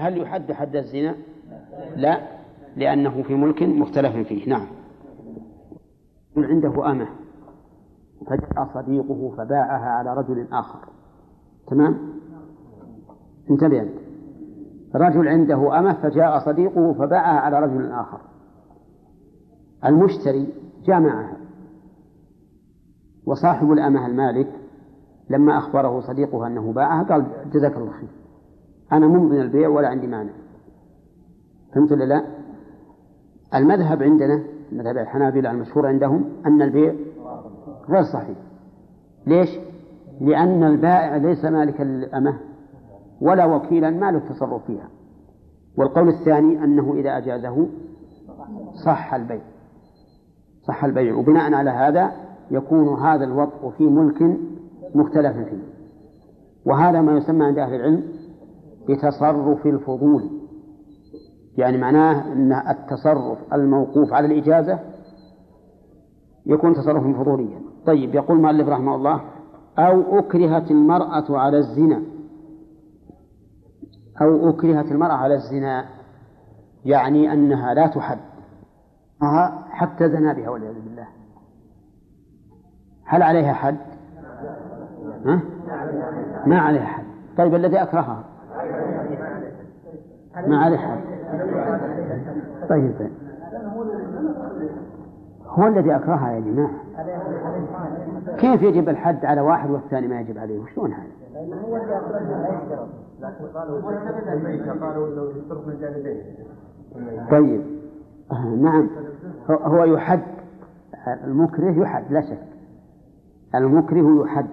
هل يحد حد الزنا؟ لا لأنه في ملك مختلف فيه. نعم. عنده أمة فجاء صديقه فباعها على رجل آخر. تمام؟ انتبه أنت. رجل عنده أمة فجاء صديقه فباعها على رجل آخر. المشتري جامعها وصاحب الأمة المالك لما أخبره صديقه أنه باعها قال جزاك الله خير. أنا ممضي البيع ولا عندي مانع. فهمت ولا لا؟ المذهب عندنا مذهب الحنابلة المشهور عندهم أن البيع غير صحيح. ليش؟ لأن البائع ليس مالكا للأمة ولا وكيلا ما له التصرف فيها. والقول الثاني أنه إذا أجازه صح البيع. صح البيع. وبناء على هذا يكون هذا الوطء في ملك مختلف فيه. وهذا ما يسمى عند أهل العلم بتصرف الفضول. يعني معناه أن التصرف الموقوف على الإجازة يكون تصرفا فضوليا. طيب يقول مؤلف رحمه الله أو أكرهت المرأة على الزنا. أو أكرهت المرأة على الزنا يعني أنها لا تحد. حتى زنا بها والعياذ بالله. هل عليها حد؟ ها؟ ما عليها حد. طيب الذي أكرهها. ما عليه حد طيب. هو الذي أكرهها يا جماعة. كيف يجب الحد على واحد والثاني ما يجب عليه؟ وشلون هذا؟ طيب. نعم. هو يحد. المكره يحد لا شك. المكره يحد.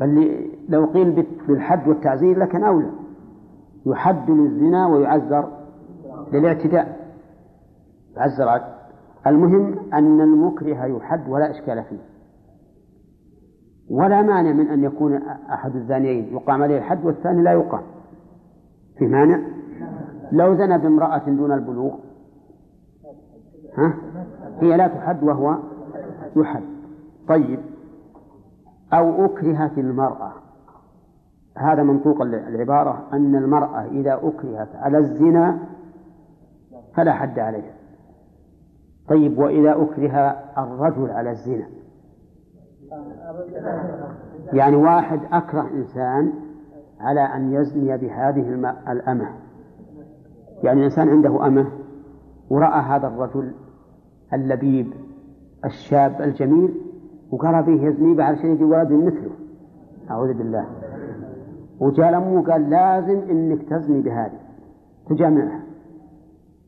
بل لو قيل بالحد والتعزير لكن أولى. يحد للزنا ويعذر للاعتداء. يعذر. المهم أن المكره يحد ولا إشكال فيه. ولا مانع من أن يكون أحد الزانيين يقام عليه الحد والثاني لا يقام. في مانع؟ لو زنى بامرأة دون البلوغ ها؟ هي لا تحد وهو يحد. طيب. أو أكرهت المرأة هذا منطوق العبارة أن المرأة إذا أكرهت على الزنا فلا حد عليها. طيب وإذا أكره الرجل على الزنا يعني واحد أكره إنسان على أن يزني بهذه الأمة. يعني الإنسان عنده أمة ورأى هذا الرجل اللبيب الشاب الجميل وقال به يزني بعد شيء ولد مثله. أعوذ بالله. وجاء لأمه قال لازم إنك تزني بهذه تجامعها.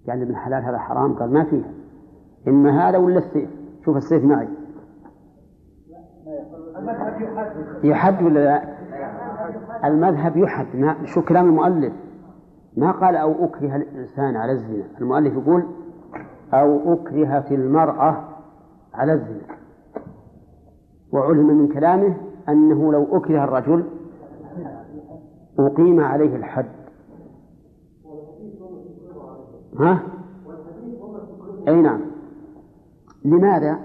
قال ابن حلال هذا حرام قال ما فيها. إما هذا ولا السيف؟ شوف السيف معي. يحد ولا لا؟ المذهب يحد ما شو كلام المؤلف؟ ما قال أو أكره الإنسان على الزنا. المؤلف يقول أو أكرهت المرأة على الزنا. وعلم من كلامه أنه لو أكره الرجل أقيم عليه الحد ها؟ أي نعم لماذا؟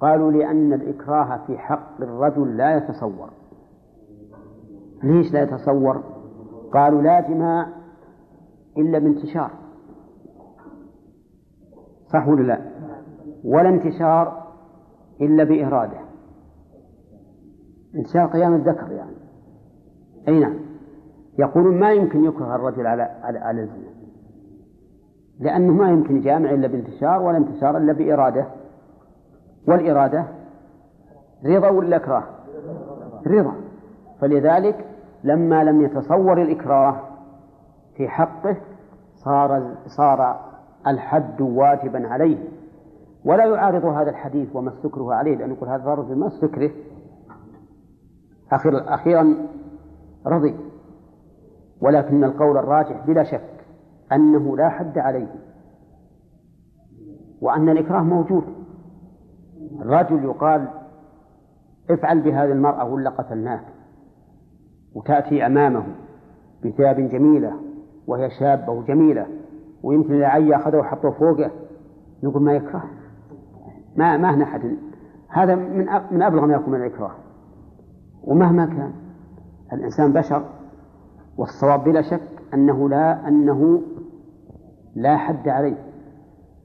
قالوا لأن الإكراه في حق الرجل لا يتصور ليش لا يتصور؟ قالوا لا جماع إلا بانتشار صح ولا لا؟ ولا انتشار إلا بإرادة انتشار قيام الذكر يعني أي نعم. يقولون ما يمكن يكره الرجل على على على الزنا. لأنه ما يمكن جامع إلا بانتشار ولا انتشار إلا بإرادة. والإرادة رضا ولا إكراه؟ رضا. فلذلك لما لم يتصور الإكراه في حقه صار صار الحد واجبا عليه. ولا يعارض هذا الحديث وما استكره عليه لأنه يقول هذا الرجل ما أخيرا أخيرا رضي. ولكن القول الراجح بلا شك أنه لا حد عليه. وأن الإكراه موجود. الرجل يقال افعل بهذه المرأة ولا قتلناك وتأتي أمامه بثياب جميلة وهي شابة وجميلة ويمكن العي أخذه وحطه فوقه نقول ما يكره؟ ما ما هنا أحد هذا من من أبلغ ما يكون من الإكراه. ومهما كان. الإنسان بشر والصواب بلا شك أنه لا أنه لا حد عليه.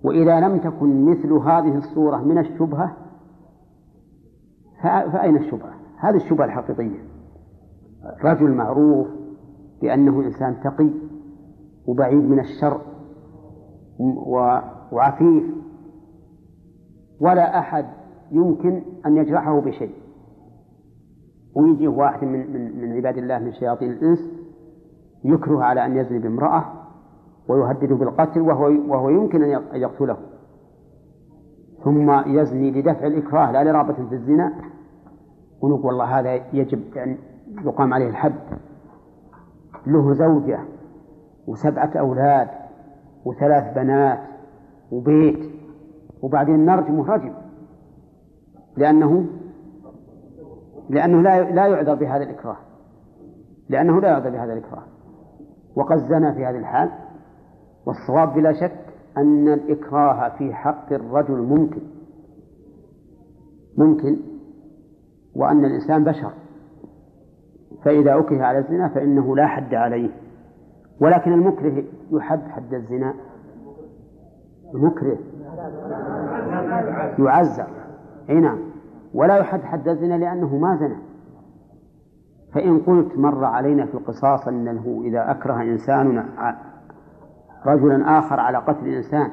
وإذا لم تكن مثل هذه الصورة من الشبهة فأين الشبهة؟ هذه الشبهة الحقيقية. رجل معروف بأنه إنسان تقي وبعيد من الشر وعفيف ولا أحد يمكن أن يجرحه بشيء. ويجي واحد من, من, من عباد الله من شياطين الإنس يكره على أن يزني بامرأة ويهدده بالقتل وهو, وهو يمكن أن يقتله. ثم يزني لدفع الإكراه لا لرغبة في الزنا. ونقول والله هذا يجب أن يقام عليه الحد. له زوجة وسبعة أولاد وثلاث بنات وبيت وبعدين نرجمه رجم لأنه لأنه لا لا يعذر بهذا الإكراه. لأنه لا يعذر بهذا الإكراه. وقد زنى في هذه الحال. والصواب بلا شك أن الإكراه في حق الرجل ممكن. ممكن. وأن الإنسان بشر. فإذا أكره على الزنا فإنه لا حد عليه. ولكن المكره يحد حد الزنا. المكره يعزر. أي نعم. ولا يحد حد الزنا لأنه ما زنى. فإن قلت مر علينا في القصاص أنه إذا أكره إنسان رجلا آخر على قتل إنسان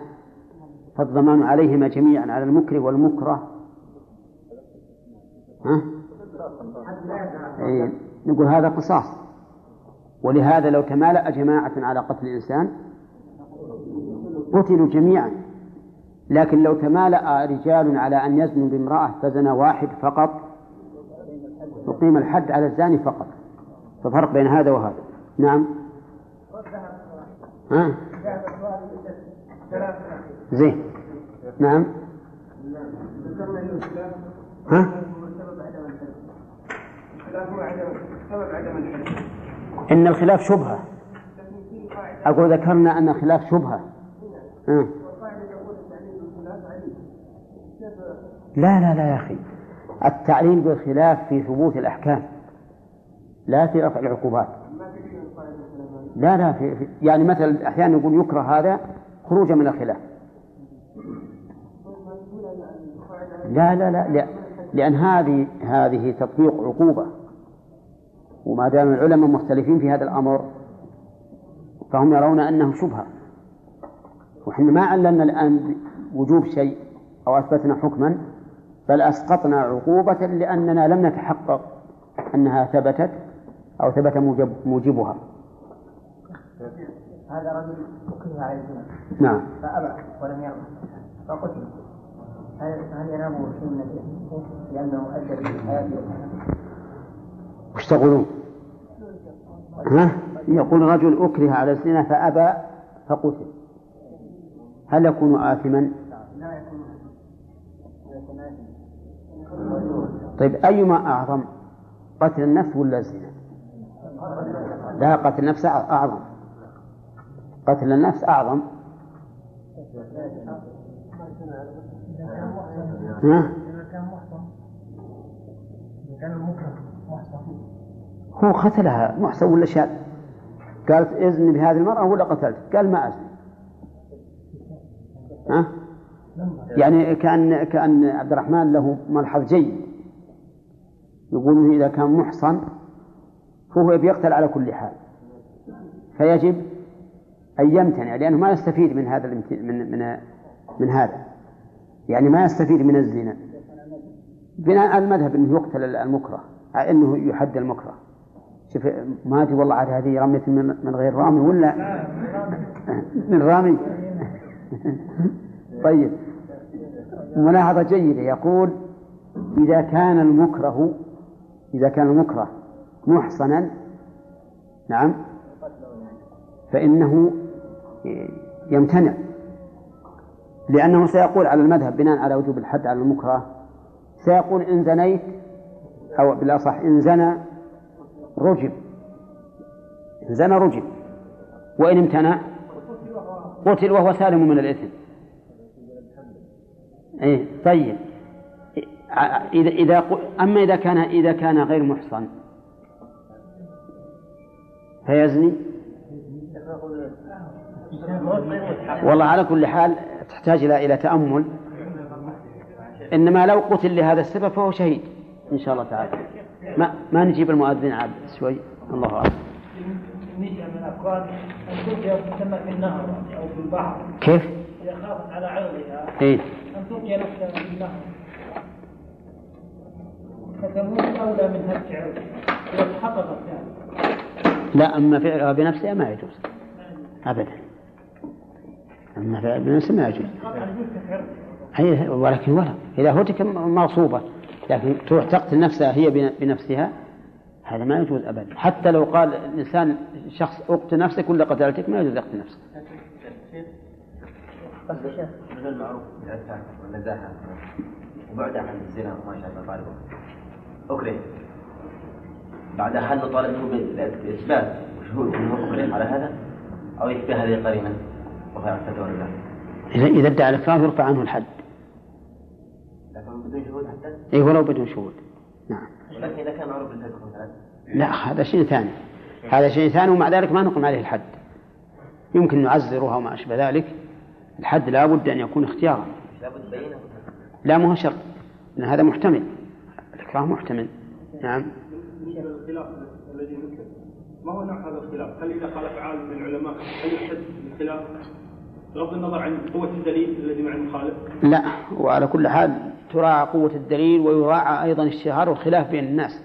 فالضمان عليهما جميعا على المكره والمكره. ها؟ إيه نقول هذا قصاص. ولهذا لو تمالأ جماعة على قتل إنسان قتلوا جميعا. لكن لو تمالأ رجال على أن يزنوا بامرأة فزنى واحد فقط يقيم الحد على الزاني فقط. ففرق بين هذا وهذا. نعم. ها؟ زين. نعم. ها؟ إن الخلاف شبهة. أقول ذكرنا أن الخلاف شبهة. ها. لا لا لا يا أخي. التعليل بالخلاف في ثبوت الأحكام لا في رفع العقوبات. لا لا في, في يعني مثلا أحيانا يقول يكره هذا خروجا من الخلاف. لا لا لا, لا لأن هذه هذه تطبيق عقوبة. وما دام العلماء مختلفين في هذا الأمر فهم يرون أنه شبهة. وحنا ما علمنا الآن وجوب شيء أو أثبتنا حكما بل أسقطنا عقوبة لأننا لم نتحقق أنها ثبتت أو ثبت موجب موجبها. هذا رجل أكره على الزنا نعم. فأبى ولم يرضى فقتل. هل هل من لأنه أدى به حياته وش تقولون؟ ها؟ يقول رجل أكره على الزنا فأبى فقتل. هل يكون آثما؟ لا يكون طيب أيما أعظم؟ قتل النفس ولا الزنا؟ لا قتل النفس أعظم. قتل النفس أعظم. ها؟ هو قتلها محسن ولا شاذ؟ قالت إذن بهذه المرأة ولا قتلت؟ قال ما أزني. ها؟ يعني كأن كأن عبد الرحمن له ملحظ جيد. يقول إذا كان محصن فهو بيقتل على كل حال. فيجب أن يمتنع لأنه ما يستفيد من هذا من من من هذا. يعني ما يستفيد من الزنا. بناء على المذهب أنه يقتل المكره أنه يحد المكره. شوف ما أدري والله عاد هذه رمية من غير رامي ولا؟ من رامي؟ طيب. ملاحظة جيدة يقول إذا كان المكره إذا كان المكره محصنا نعم فإنه يمتنع لأنه سيقول على المذهب بناء على وجوب الحد على المكره سيقول إن زنيت أو بالأصح إن زنى رجب إن زنى رجب وإن امتنع قتل وهو سالم من الإثم. إيه طيب. إذا إذا أما إذا كان إذا كان غير محصن. فيزني؟ والله على كل حال تحتاج إلى إلى تأمل. إنما لو قتل لهذا السبب فهو شهيد إن شاء الله تعالى. ما ما نجيب المؤذن عاد شوي. الله أعلم. من الأفراد أن في النهر أو في البحر كيف؟ خافت على عرضها إيه؟ أن تلقي نفسها في النهر فتموت أولى من إذا تحققت يعني لا أما فعلها بنفسها ما يجوز. أبدا. أما فعلها بنفسها ما يجوز. هي ولكن ولا. إذا هتك مغصوبة لكن تروح تقتل نفسها هي بنفسها هذا ما يجوز أبدا. حتى لو قال الإنسان شخص اقتل نفسك ولا قتلتك ما يجوز يقتل نفسك. من المعروف بالعفاف والنزاهة وبعدها عن الزنا وما شاء الله طالبه. أكره بعد هل نطالبه بإثبات وشهود أنه أكره على هذا؟ أو يكفي هذه قرينة وهي عفة الله إذا إذا ادعى الإكراه يرفع عنه الحد. لكن بدون شهود حتى؟ إي ولو بدون شهود. نعم. ولكن إذا كان معروف مثلا لا هذا شيء ثاني. هذا شيء ثاني ومع ذلك ما نقم عليه الحد. يمكن نعزرها وما أشبه ذلك. الحد لا بد أن يكون اختيارا. لا مو شرط. هذا محتمل. الإكراه محتمل. نعم. الخلاف ما هو نوع هذا الخلاف؟ هل إذا خالف عالم من العلماء هل يحد الخلاف؟ بغض النظر عن قوة الدليل الذي مع المخالف؟ لا وعلى كل حال تراعى قوة الدليل ويراعى أيضا الشهار والخلاف بين الناس.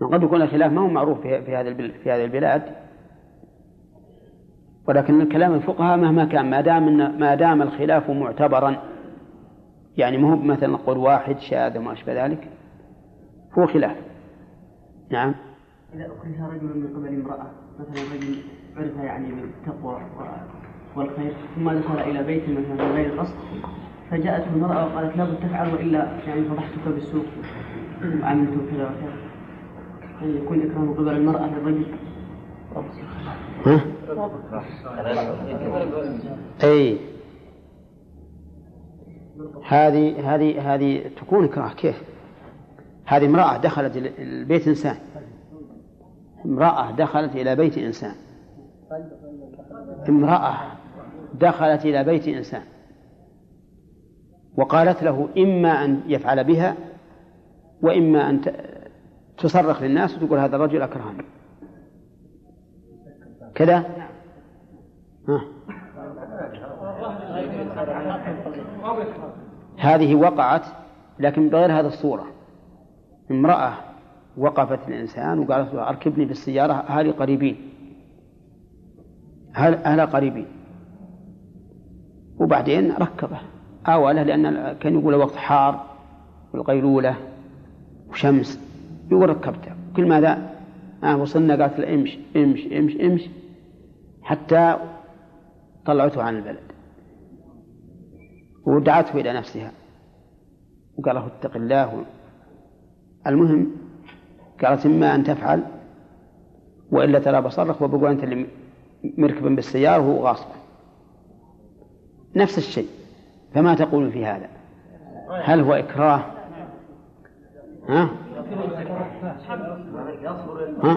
قد يكون الخلاف ما هو معروف في هذا في هذه البلاد. ولكن كلام الفقهاء مهما كان ما دام ما دام الخلاف معتبرا يعني ما هو مثلا قول واحد شاذ وما أشبه ذلك. هو خلاف. نعم. إذا أكره رجل من قبل امرأة مثلا رجل عرف يعني بالتقوى والخير ثم دخل إلى بيت مثلا من غير قصد فجاءته المرأة وقالت لابد تفعل وإلا يعني فضحتك بالسوق وعملت كذا وكذا. يعني يكون إكرام قبل المرأة للرجل. ها؟ أي. هذه هذه هذه تكون إكراه كيف؟ هذه امرأة دخلت البيت إنسان. امرأة دخلت إلى بيت إنسان. امرأة دخلت إلى بيت إنسان. وقالت له إما أن يفعل بها وإما أن تصرخ للناس وتقول هذا الرجل أكرهني. كذا؟ ها. هذه وقعت لكن بغير هذه الصورة. امرأة وقفت الإنسان وقالت له أركبني بالسيارة أهلي قريبين. أهل قريبين؟ وبعدين ركبه. آوله لأن كان يقول وقت حار والقيلولة وشمس. يقول ركبته. كل ماذا؟ آه وصلنا قالت له امش امش امش امش. حتى طلعته عن البلد. ودعته إلى نفسها. وقال له اتق الله. المهم قالت إما أن تفعل وإلا ترى بصرك وبقوا أنت اللي مركبا بالسيارة وهو غاصب نفس الشيء. فما تقول في هذا؟ هل هو إكراه؟ ها؟ ها؟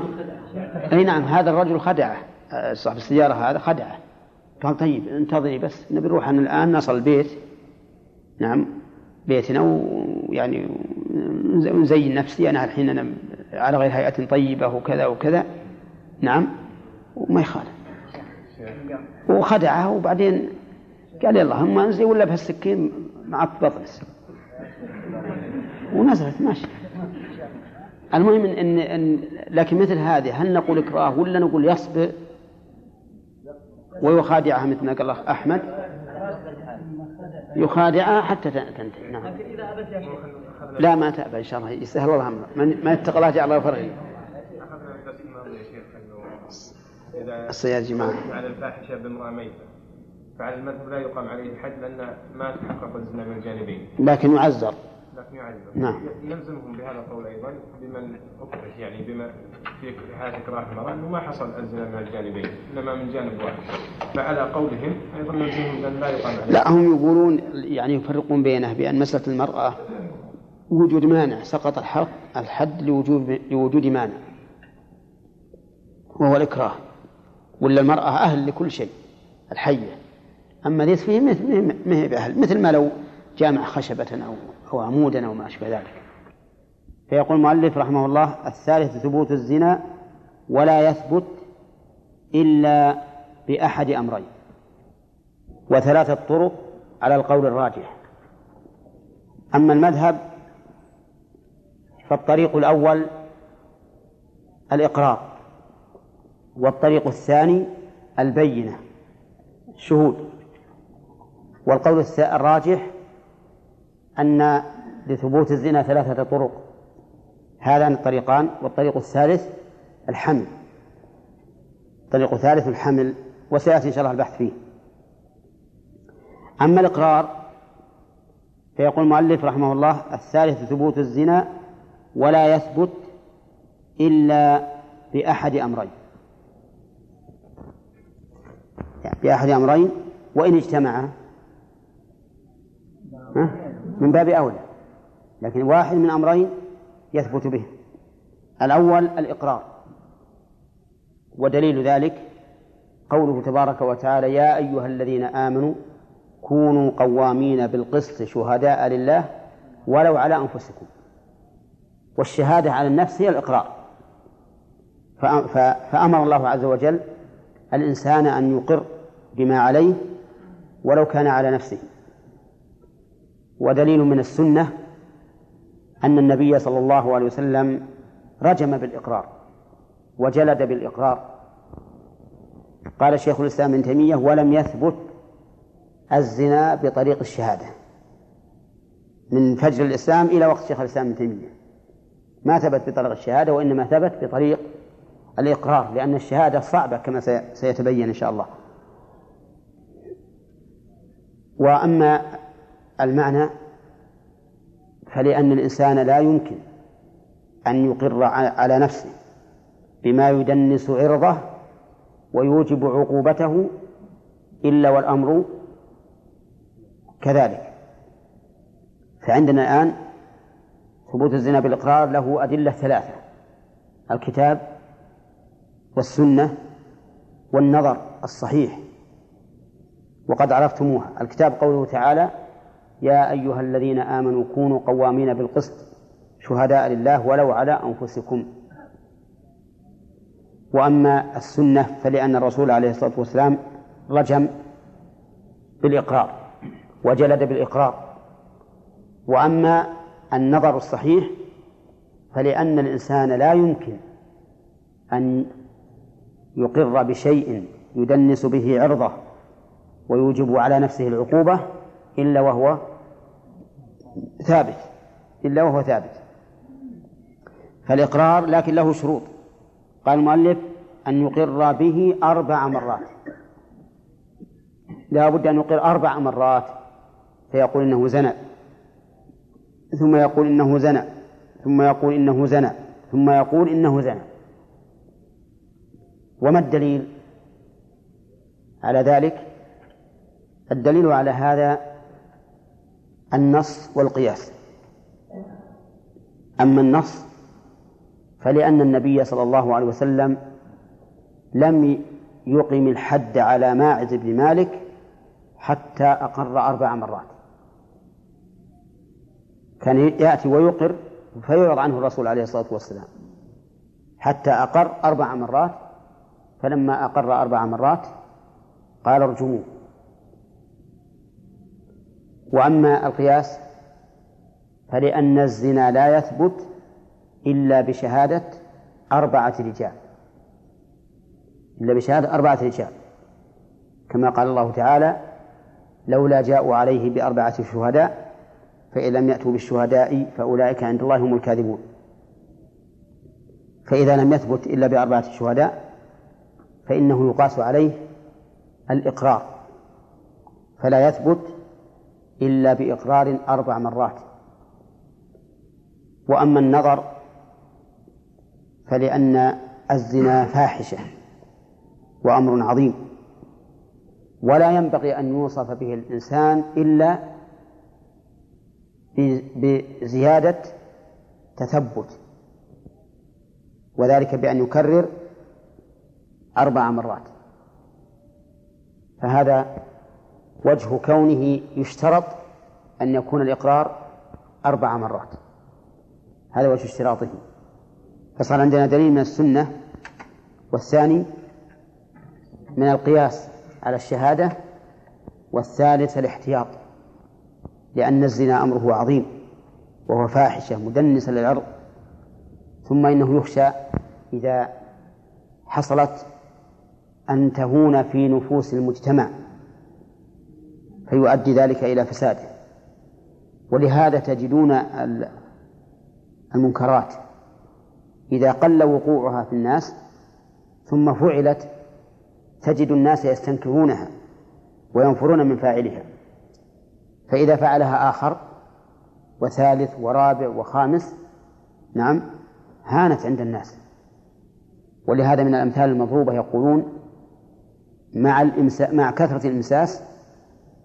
أي نعم هذا الرجل خدعه. صاحب السيارة هذا خدعه. قال طيب انتظري بس نبي نروح الآن نصل البيت. نعم. بيتنا ويعني نزين نفسي أنا الحين أنا على غير هيئة طيبة وكذا وكذا. نعم. وما يخالف. وخدعها وبعدين قال يلا هم انزلي ولا بهالسكين مع بطنس ونزلت ماشي. المهم إن, إن لكن مثل هذه هل نقول إكراه ولا نقول يصبر؟ ويخادعها مثل ما قال الله أحمد. يخادعها حتى تنتهي. نعم. لا ما تأبى إن شاء الله. يسهل الله أمره ما يتقى الله جعل الله فرجا الصياد جماعة. على الفاحشة بامرأة ميتة. فعلى المذهب لا يقام عليه الحد لأن ما تحقق الزنا من الجانبين. لكن يعذر. لكن يعذر نعم. يلزمهم بهذا القول أيضا بمن أكره يعني بما في حالة إكراه المرأة أنه ما حصل الزنا من الجانبين إنما من جانب واحد. فعلى قولهم أيضا نلزمهم بأن لا يقام عليه لا هم يقولون يعني يفرقون بينه بأن مسألة المرأة وجود مانع سقط الحق الحد لوجود لوجود مانع. وهو الإكراه. ولا المرأة أهل لكل شيء الحية. أما ليس فيه ما هي بأهل. مثل ما لو جامع خشبة أو أو عمودا أو ما أشبه ذلك. فيقول المؤلف رحمه الله الثالث ثبوت الزنا ولا يثبت إلا بأحد أمرين. وثلاثة طرق على القول الراجح. أما المذهب فالطريق الأول الإقرار والطريق الثاني البينة الشهود. والقول الراجح أن لثبوت الزنا ثلاثة طرق. هذان الطريقان والطريق الثالث الحمل. الطريق الثالث الحمل وسيأتي إن شاء الله البحث فيه. أما الإقرار فيقول المؤلف رحمه الله الثالث ثبوت الزنا ولا يثبت إلا بأحد أمرين. بأحد أمرين وإن اجتمعا من باب أولى لكن واحد من أمرين يثبت به. الأول الإقرار ودليل ذلك قوله تبارك وتعالى يا أيها الذين آمنوا كونوا قوامين بالقسط شهداء لله ولو على أنفسكم. والشهادة على النفس هي الإقرار. فأمر الله عز وجل الإنسان أن يقر بما عليه ولو كان على نفسه. ودليل من السنة أن النبي صلى الله عليه وسلم رجم بالإقرار وجلد بالإقرار. قال شيخ الإسلام ابن تيمية ولم يثبت الزنا بطريق الشهادة. من فجر الإسلام إلى وقت شيخ الإسلام ابن تيمية. ما ثبت بطريق الشهادة وإنما ثبت بطريق الإقرار لأن الشهادة صعبة كما سيتبين إن شاء الله. وأما المعنى فلأن الإنسان لا يمكن أن يقر على نفسه بما يدنس عرضه ويوجب عقوبته إلا والأمر كذلك. فعندنا الآن ثبوت الزنا بالإقرار له أدلة ثلاثة الكتاب والسنة والنظر الصحيح وقد عرفتموها. الكتاب قوله تعالى يا أيها الذين آمنوا كونوا قوامين بالقسط شهداء لله ولو على أنفسكم. وأما السنة فلأن الرسول عليه الصلاة والسلام رجم بالإقرار وجلد بالإقرار. وأما النظر الصحيح فلأن الإنسان لا يمكن أن يقر بشيء يدنس به عرضه ويوجب على نفسه العقوبة إلا وهو ثابت. إلا وهو ثابت. فالإقرار لكن له شروط. قال المؤلف أن يقر به أربع مرات. لا بد أن يقر أربع مرات. فيقول إنه زنى. ثم يقول إنه زنى. ثم يقول إنه زنى. ثم يقول إنه زنى. وما الدليل على ذلك؟ الدليل على هذا النص والقياس. أما النص فلأن النبي صلى الله عليه وسلم لم يقم الحد على ماعز بن مالك حتى أقر أربع مرات. كان يأتي ويقر فيعرض عنه الرسول عليه الصلاة والسلام. حتى أقر أربع مرات فلما أقر أربع مرات قال ارجموه. وأما القياس فلأن الزنا لا يثبت إلا بشهادة أربعة رجال. إلا بشهادة أربعة رجال. كما قال الله تعالى لولا جاءوا عليه بأربعة شهداء فإن لم يأتوا بالشهداء فأولئك عند الله هم الكاذبون. فإذا لم يثبت إلا بأربعة شهداء فإنه يقاس عليه الإقرار. فلا يثبت إلا بإقرار أربع مرات. وأما النظر فلأن الزنا فاحشة وأمر عظيم. ولا ينبغي أن يوصف به الإنسان إلا بزيادة تثبت. وذلك بأن يكرر أربع مرات. فهذا وجه كونه يشترط أن يكون الإقرار أربع مرات. هذا وجه اشتراطه. فصار عندنا دليل من السنة والثاني من القياس على الشهادة والثالث الاحتياط لأن الزنا أمره عظيم وهو فاحشة مدنسة للعرض ثم إنه يخشى إذا حصلت أن تهون في نفوس المجتمع. فيؤدي ذلك إلى فساده. ولهذا تجدون المنكرات. إذا قل وقوعها في الناس ثم فعلت تجد الناس يستنكرونها وينفرون من فاعلها. فإذا فعلها آخر وثالث ورابع وخامس نعم هانت عند الناس. ولهذا من الأمثال المضروبة يقولون مع الإمسا مع كثرة الإمساس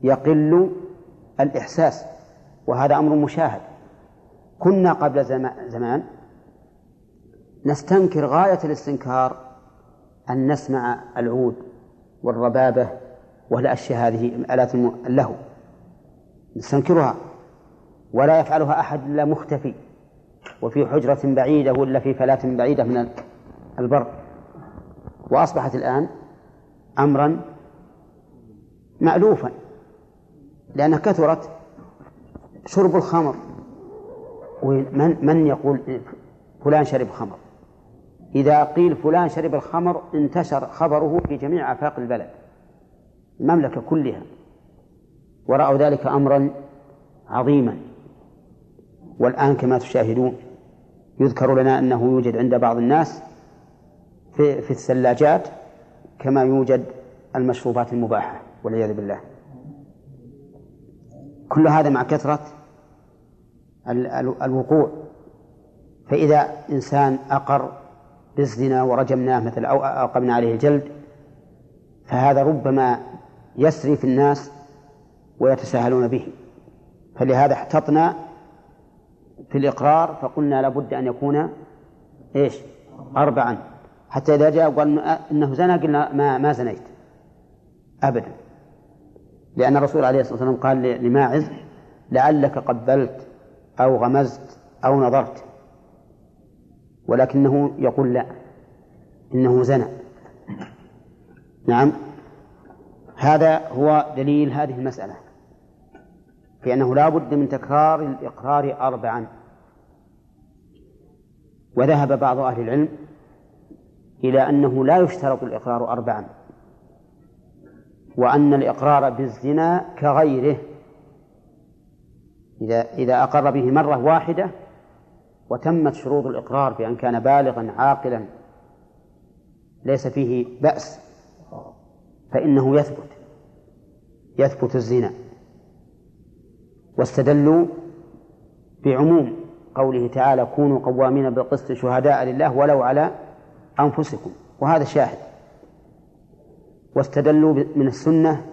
يقل الإحساس وهذا أمر مشاهد. كنا قبل زمان نستنكر غاية الاستنكار أن نسمع العود والربابة والأشياء هذه آلات اللهو نستنكرها. ولا يفعلها أحد إلا مختفي. وفي حجرة بعيدة ولا في فلاة بعيدة من البر. وأصبحت الآن أمرا مألوفا. لأنها كثرت شرب الخمر. ومن من يقول فلان شرب خمر؟ إذا قيل فلان شرب الخمر انتشر خبره في جميع آفاق البلد المملكة كلها. ورأوا ذلك أمرا عظيما. والآن كما تشاهدون يذكر لنا أنه يوجد عند بعض الناس في, في الثلاجات كما يوجد المشروبات المباحة والعياذ بالله. كل هذا مع كثرة الوقوع. فإذا إنسان أقر بالزنا ورجمناه مثل أو أقمنا عليه الجلد فهذا ربما يسري في الناس ويتساهلون به. فلهذا احتطنا في الإقرار فقلنا لابد أن يكون إيش؟ أربعا. حتى إذا جاء وقال إنه زنى قلنا ما ما زنيت. أبدا. لأن الرسول عليه الصلاة والسلام قال لماعز لعلك قبلت أو غمزت أو نظرت. ولكنه يقول لا إنه زنى. نعم. هذا هو دليل هذه المسألة في أنه لا بد من تكرار الإقرار أربعا. وذهب بعض أهل العلم إلى أنه لا يشترط الإقرار أربعا. وأن الإقرار بالزنا كغيره. إذا إذا أقر به مرة واحدة وتمت شروط الإقرار بأن كان بالغا عاقلا ليس فيه بأس فإنه يثبت يثبت الزنا. واستدلوا بعموم قوله تعالى كونوا قوامين بالقسط شهداء لله ولو على أنفسكم. وهذا شاهد. واستدلوا من السنة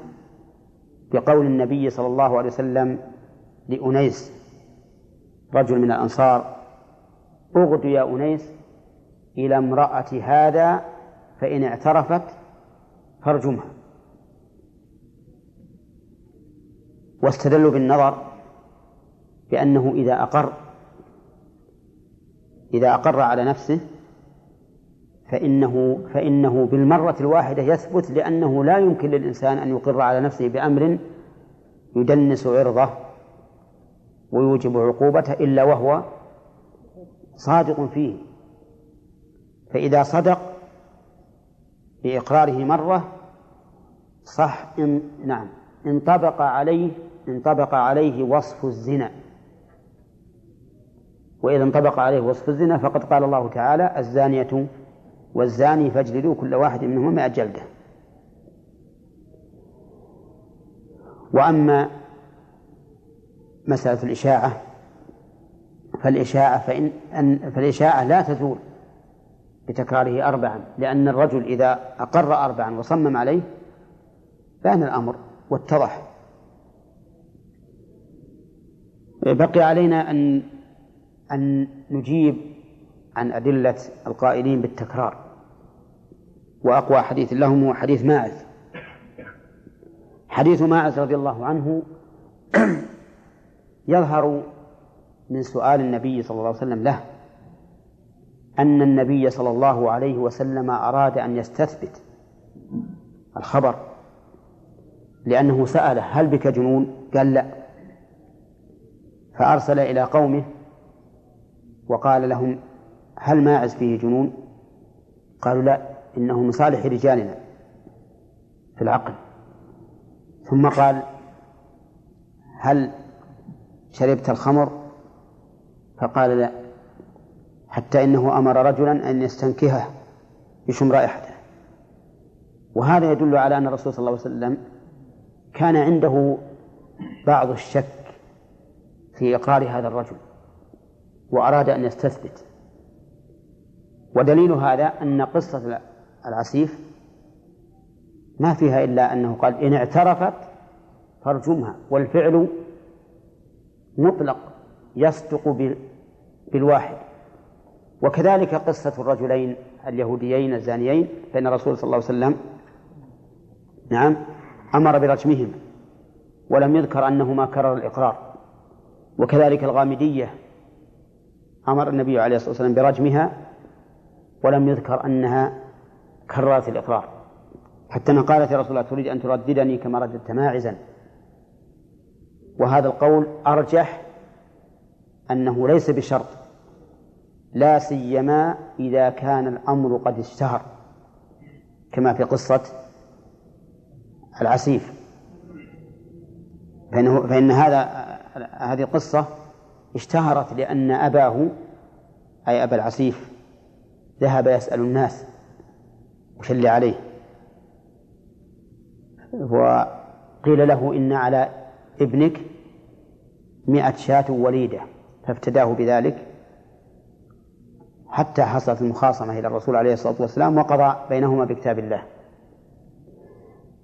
بقول النبي صلى الله عليه وسلم لأنيس رجل من الأنصار اغد يا أنيس إلى امرأة هذا فإن اعترفت فارجمها. واستدلوا بالنظر بأنه إذا أقر إذا أقر على نفسه فإنه فإنه بالمرة الواحدة يثبت لأنه لا يمكن للإنسان أن يقر على نفسه بأمر يدنس عرضه ويوجب عقوبته إلا وهو صادق فيه. فإذا صدق بإقراره مرة صح إن نعم انطبق عليه انطبق عليه وصف الزنا. وإذا انطبق عليه وصف الزنا فقد قال الله تعالى الزانية والزاني فاجلدوا كل واحد منهما مئة جلدة. وأما مسألة الإشاعة فالإشاعة فإن أن فالإشاعة لا تزول بتكراره أربعا لأن الرجل إذا أقر أربعا وصمم عليه بان الأمر واتضح. بقي علينا أن أن نجيب عن أدلة القائلين بالتكرار. وأقوى حديث لهم هو حديث ماعز حديث ماعز رضي الله عنه يظهر من سؤال النبي صلى الله عليه وسلم له أن النبي صلى الله عليه وسلم أراد أن يستثبت الخبر لأنه سأله هل بك جنون؟ قال لا فأرسل إلى قومه وقال لهم هل ماعز فيه جنون؟ قالوا لا إنه من صالح رجالنا في العقل. ثم قال هل شربت الخمر؟ فقال لا حتى إنه أمر رجلا أن يستنكهه يشم رائحته. وهذا يدل على أن الرسول صلى الله عليه وسلم كان عنده بعض الشك في إقرار هذا الرجل وأراد أن يستثبت. ودليل هذا أن قصة العسيف ما فيها إلا أنه قال إن اعترفت فارجمها والفعل مطلق يصدق بالواحد. وكذلك قصة الرجلين اليهوديين الزانيين فإن الرسول صلى الله عليه وسلم نعم أمر برجمهما ولم يذكر أنهما كرر الإقرار. وكذلك الغامدية أمر النبي عليه الصلاة والسلام برجمها ولم يذكر أنها كررت الإقرار. حتى أنها قالت يا رسول الله تريد أن ترددني كما رددت ماعزا. وهذا القول أرجح أنه ليس بشرط. لا سيما إذا كان الأمر قد اشتهر كما في قصة العسيف. فإنه فإن هذا هذه القصة اشتهرت لأن أباه أي أبا العسيف ذهب يسأل الناس. وش اللي عليه. وقيل له إن على ابنك مئة شاة وليدة فافتداه بذلك حتى حصلت المخاصمة إلى الرسول عليه الصلاة والسلام وقضى بينهما بكتاب الله.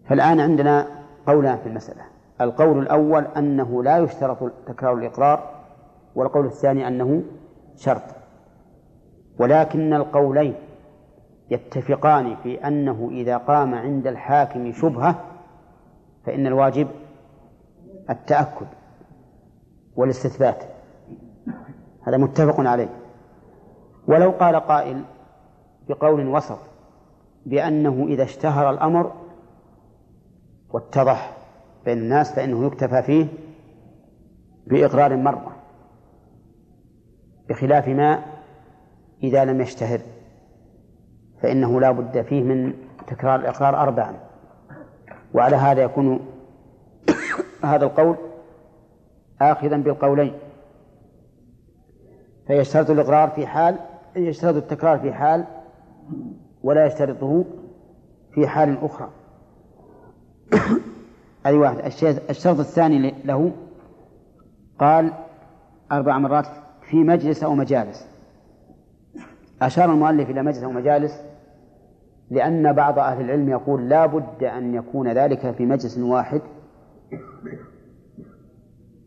فالآن عندنا قولان في المسألة. القول الأول أنه لا يشترط تكرار الإقرار والقول الثاني أنه شرط. ولكن القولين يتفقان في أنه إذا قام عند الحاكم شبهة فإن الواجب التأكد والاستثبات. هذا متفق عليه. ولو قال قائل بقول وسط بأنه إذا اشتهر الأمر واتضح بين الناس فإنه يكتفى فيه بإقرار مرة بخلاف ما إذا لم يشتهر. فإنه لا بد فيه من تكرار الإقرار أربعا. وعلى هذا يكون هذا القول آخذا بالقولين. فيشترط الإقرار في حال يشترط التكرار في حال ولا يشترطه في حال أخرى. هذه واحد. الشرط الثاني له قال أربع مرات في مجلس أو مجالس. أشار المؤلف إلى مجلس أو مجالس لأن بعض أهل العلم يقول لا بد أن يكون ذلك في مجلس واحد.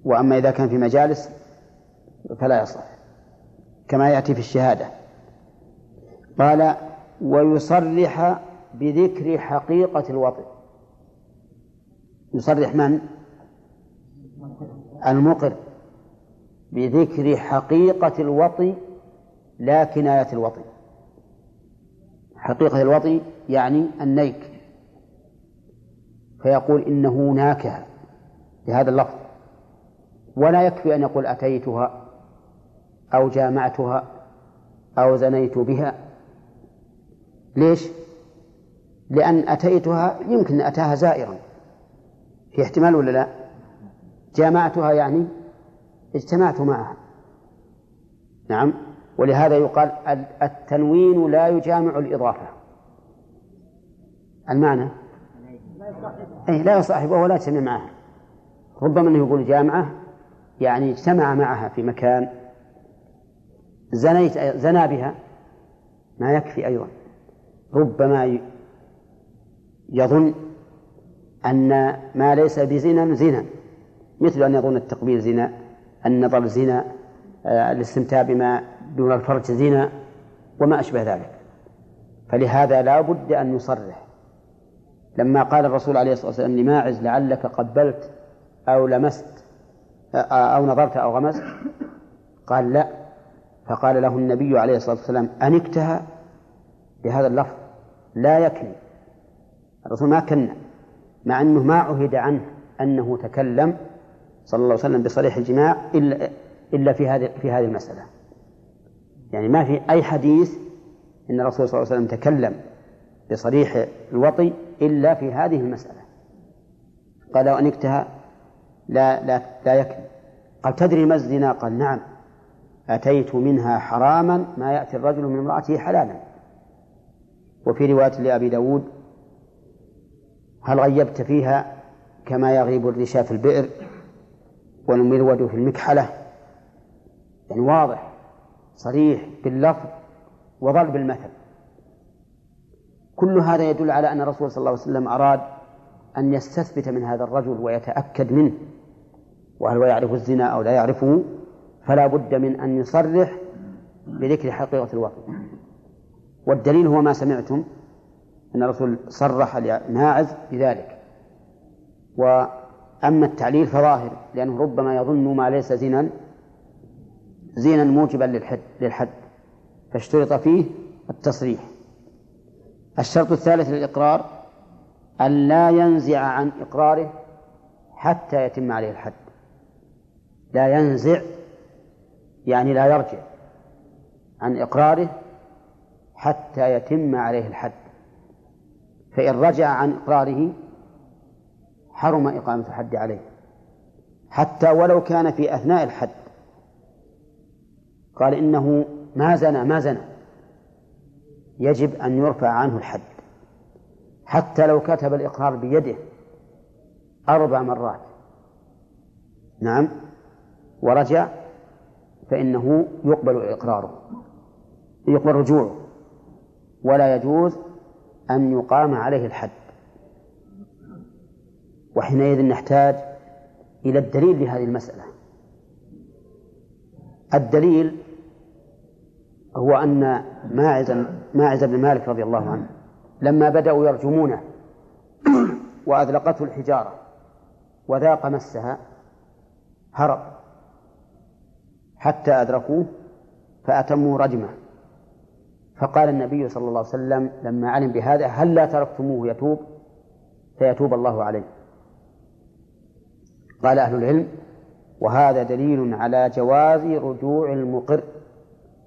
وأما إذا كان في مجالس فلا يصح كما يأتي في الشهادة. قال ويصرح بذكر حقيقة الوطن. يصرح من؟ المقر. بذكر حقيقة الوطي لا كناية الوطي حقيقة الوطي يعني النيك. فيقول إنه ناكه بهذا اللفظ. ولا يكفي أن يقول أتيتها أو جامعتها أو زنيت بها. ليش؟ لأن أتيتها يمكن أتاها زائرا. في احتمال ولا لا؟ جامعتها يعني اجتمعت معها. نعم. ولهذا يقال التنوين لا يجامع الإضافة. المعنى؟ أي لا يصاحبها ولا يجتمع معها ربما أنه يقول جامعة يعني اجتمع معها في مكان زنيت زنا بها ما يكفي أيضا. ربما يظن أن ما ليس بزنا زنا. مثل أن يظن التقبيل زنا النظر زنا آه، الاستمتاع بما دون الفرج زنا وما أشبه ذلك. فلهذا لا بد أن يصرح لما قال الرسول عليه الصلاة والسلام لماعز لعلك قبلت أو لمست أو نظرت أو غمست. قال لا. فقال له النبي عليه الصلاة والسلام أنكتها بهذا اللفظ لا يكني. الرسول ما كنا مع أنه ما عهد عنه أنه تكلم صلى الله عليه وسلم بصريح الجماع إلا إلا في هذه في هذه المسألة. يعني ما في أي حديث أن الرسول صلى الله عليه وسلم تكلم بصريح الوطي إلا في هذه المسألة. قال لو أنكتها لا لا لا يكفي. قال تدري ما الزنا؟ قال نعم. أتيت منها حراما ما يأتي الرجل من امرأته حلالا. وفي رواية لأبي داود هل غيبت فيها كما يغيب الرشا في البئر والمرود في المكحلة؟ يعني واضح. صريح باللفظ وضرب المثل. كل هذا يدل على أن الرسول صلى الله عليه وسلم أراد أن يستثبت من هذا الرجل ويتأكد منه. وهل هو يعرف الزنا أو لا يعرفه فلا بد من أن يصرح بذكر حقيقة الوقت والدليل هو ما سمعتم أن الرسول صرح لماعز بذلك. وأما التعليل فظاهر لأنه ربما يظن ما ليس زنا زينا موجبا للحد للحد. فاشترط فيه التصريح. الشرط الثالث للإقرار أن لا ينزع عن إقراره حتى يتم عليه الحد. لا ينزع يعني لا يرجع عن إقراره حتى يتم عليه الحد. فإن رجع عن إقراره حرم إقامة الحد عليه. حتى ولو كان في أثناء الحد. قال إنه ما زنى ما زنى. يجب أن يرفع عنه الحد. حتى لو كتب الإقرار بيده أربع مرات. نعم. ورجع فإنه يقبل إقراره. يقبل رجوعه. ولا يجوز أن يقام عليه الحد. وحينئذ نحتاج إلى الدليل لهذه المسألة. الدليل هو أن ماعز ماعز بن مالك رضي الله عنه لما بدأوا يرجمونه وأذلقته الحجارة وذاق مسها هرب حتى أدركوه فأتموا رجمه. فقال النبي صلى الله عليه وسلم لما علم بهذا هل لا تركتموه يتوب؟ فيتوب الله عليه. قال أهل العلم وهذا دليل على جواز رجوع المقر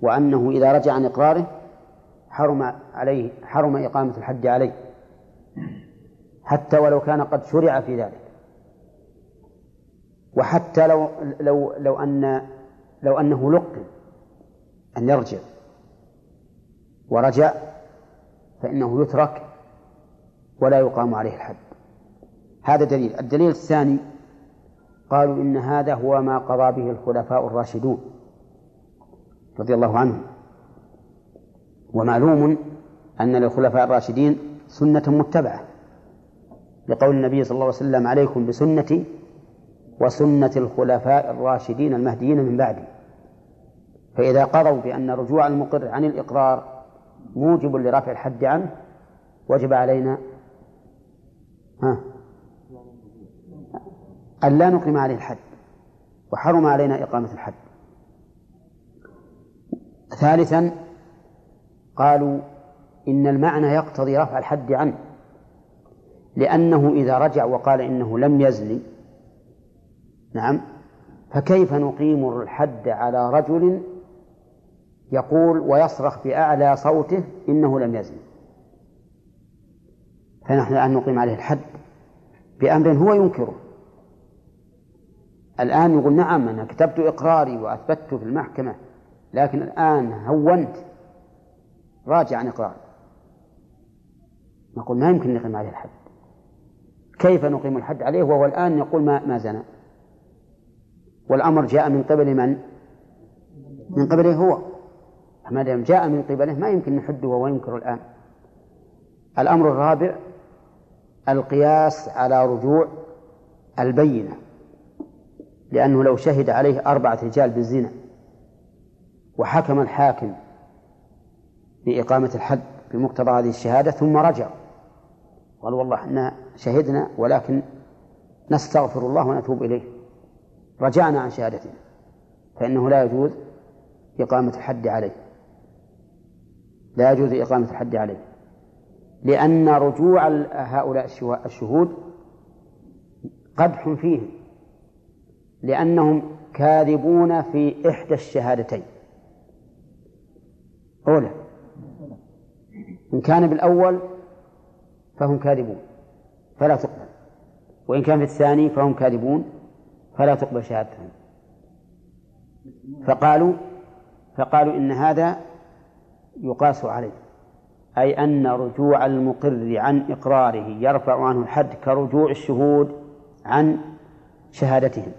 وأنه إذا رجع عن إقراره حرم عليه حرم إقامة الحد عليه. حتى ولو كان قد شرع في ذلك. وحتى لو لو لو أن لو أنه لقن أن يرجع. ورجع فإنه يترك ولا يقام عليه الحد. هذا دليل. الدليل الثاني قالوا إن هذا هو ما قضى به الخلفاء الراشدون. رضي الله عنهم ومعلوم أن للخلفاء الراشدين سنة متبعة. لقول النبي صلى الله عليه وسلم عليكم بسنتي وسنة الخلفاء الراشدين المهديين من بعدي. فإذا قضوا بأن رجوع المقر عن الإقرار موجب لرفع الحد عنه وجب علينا ها؟ أن لا نقيم عليه الحد وحرم علينا إقامة الحد. ثالثا قالوا إن المعنى يقتضي رفع الحد عنه لأنه إذا رجع وقال إنه لم يزني نعم فكيف نقيم الحد على رجل يقول ويصرخ بأعلى صوته إنه لم يزني فنحن الآن نقيم عليه الحد بأمر هو ينكره. الآن يقول نعم أنا كتبت إقراري وأثبته في المحكمة. لكن الآن هونت. راجع عن إقرار. نقول ما يمكن نقيم عليه الحد. كيف نقيم الحد عليه؟ وهو الآن يقول ما ما زنى. والأمر جاء من قبل من؟ من قبله هو. ما دام جاء من قبله ما يمكن نحده وهو ينكر الآن. الأمر الرابع القياس على رجوع البينة. لأنه لو شهد عليه أربعة رجال بالزنا. وحكم الحاكم بإقامة الحد بمقتضى هذه الشهادة ثم رجعوا قالوا والله إحنا شهدنا ولكن نستغفر الله ونتوب إليه. رجعنا عن شهادتنا. فإنه لا يجوز إقامة الحد عليه. لا يجوز إقامة الحد عليه. لأن رجوع هؤلاء الشهود قدح فيهم. لأنهم كاذبون في إحدى الشهادتين. أولى. إن كان بالأول فهم كاذبون فلا تقبل. وإن كان في الثاني فهم كاذبون فلا تقبل شهادتهم. فقالوا فقالوا إن هذا يقاس عليه أي أن رجوع المقر عن إقراره يرفع عنه الحد كرجوع الشهود عن شهادتهم.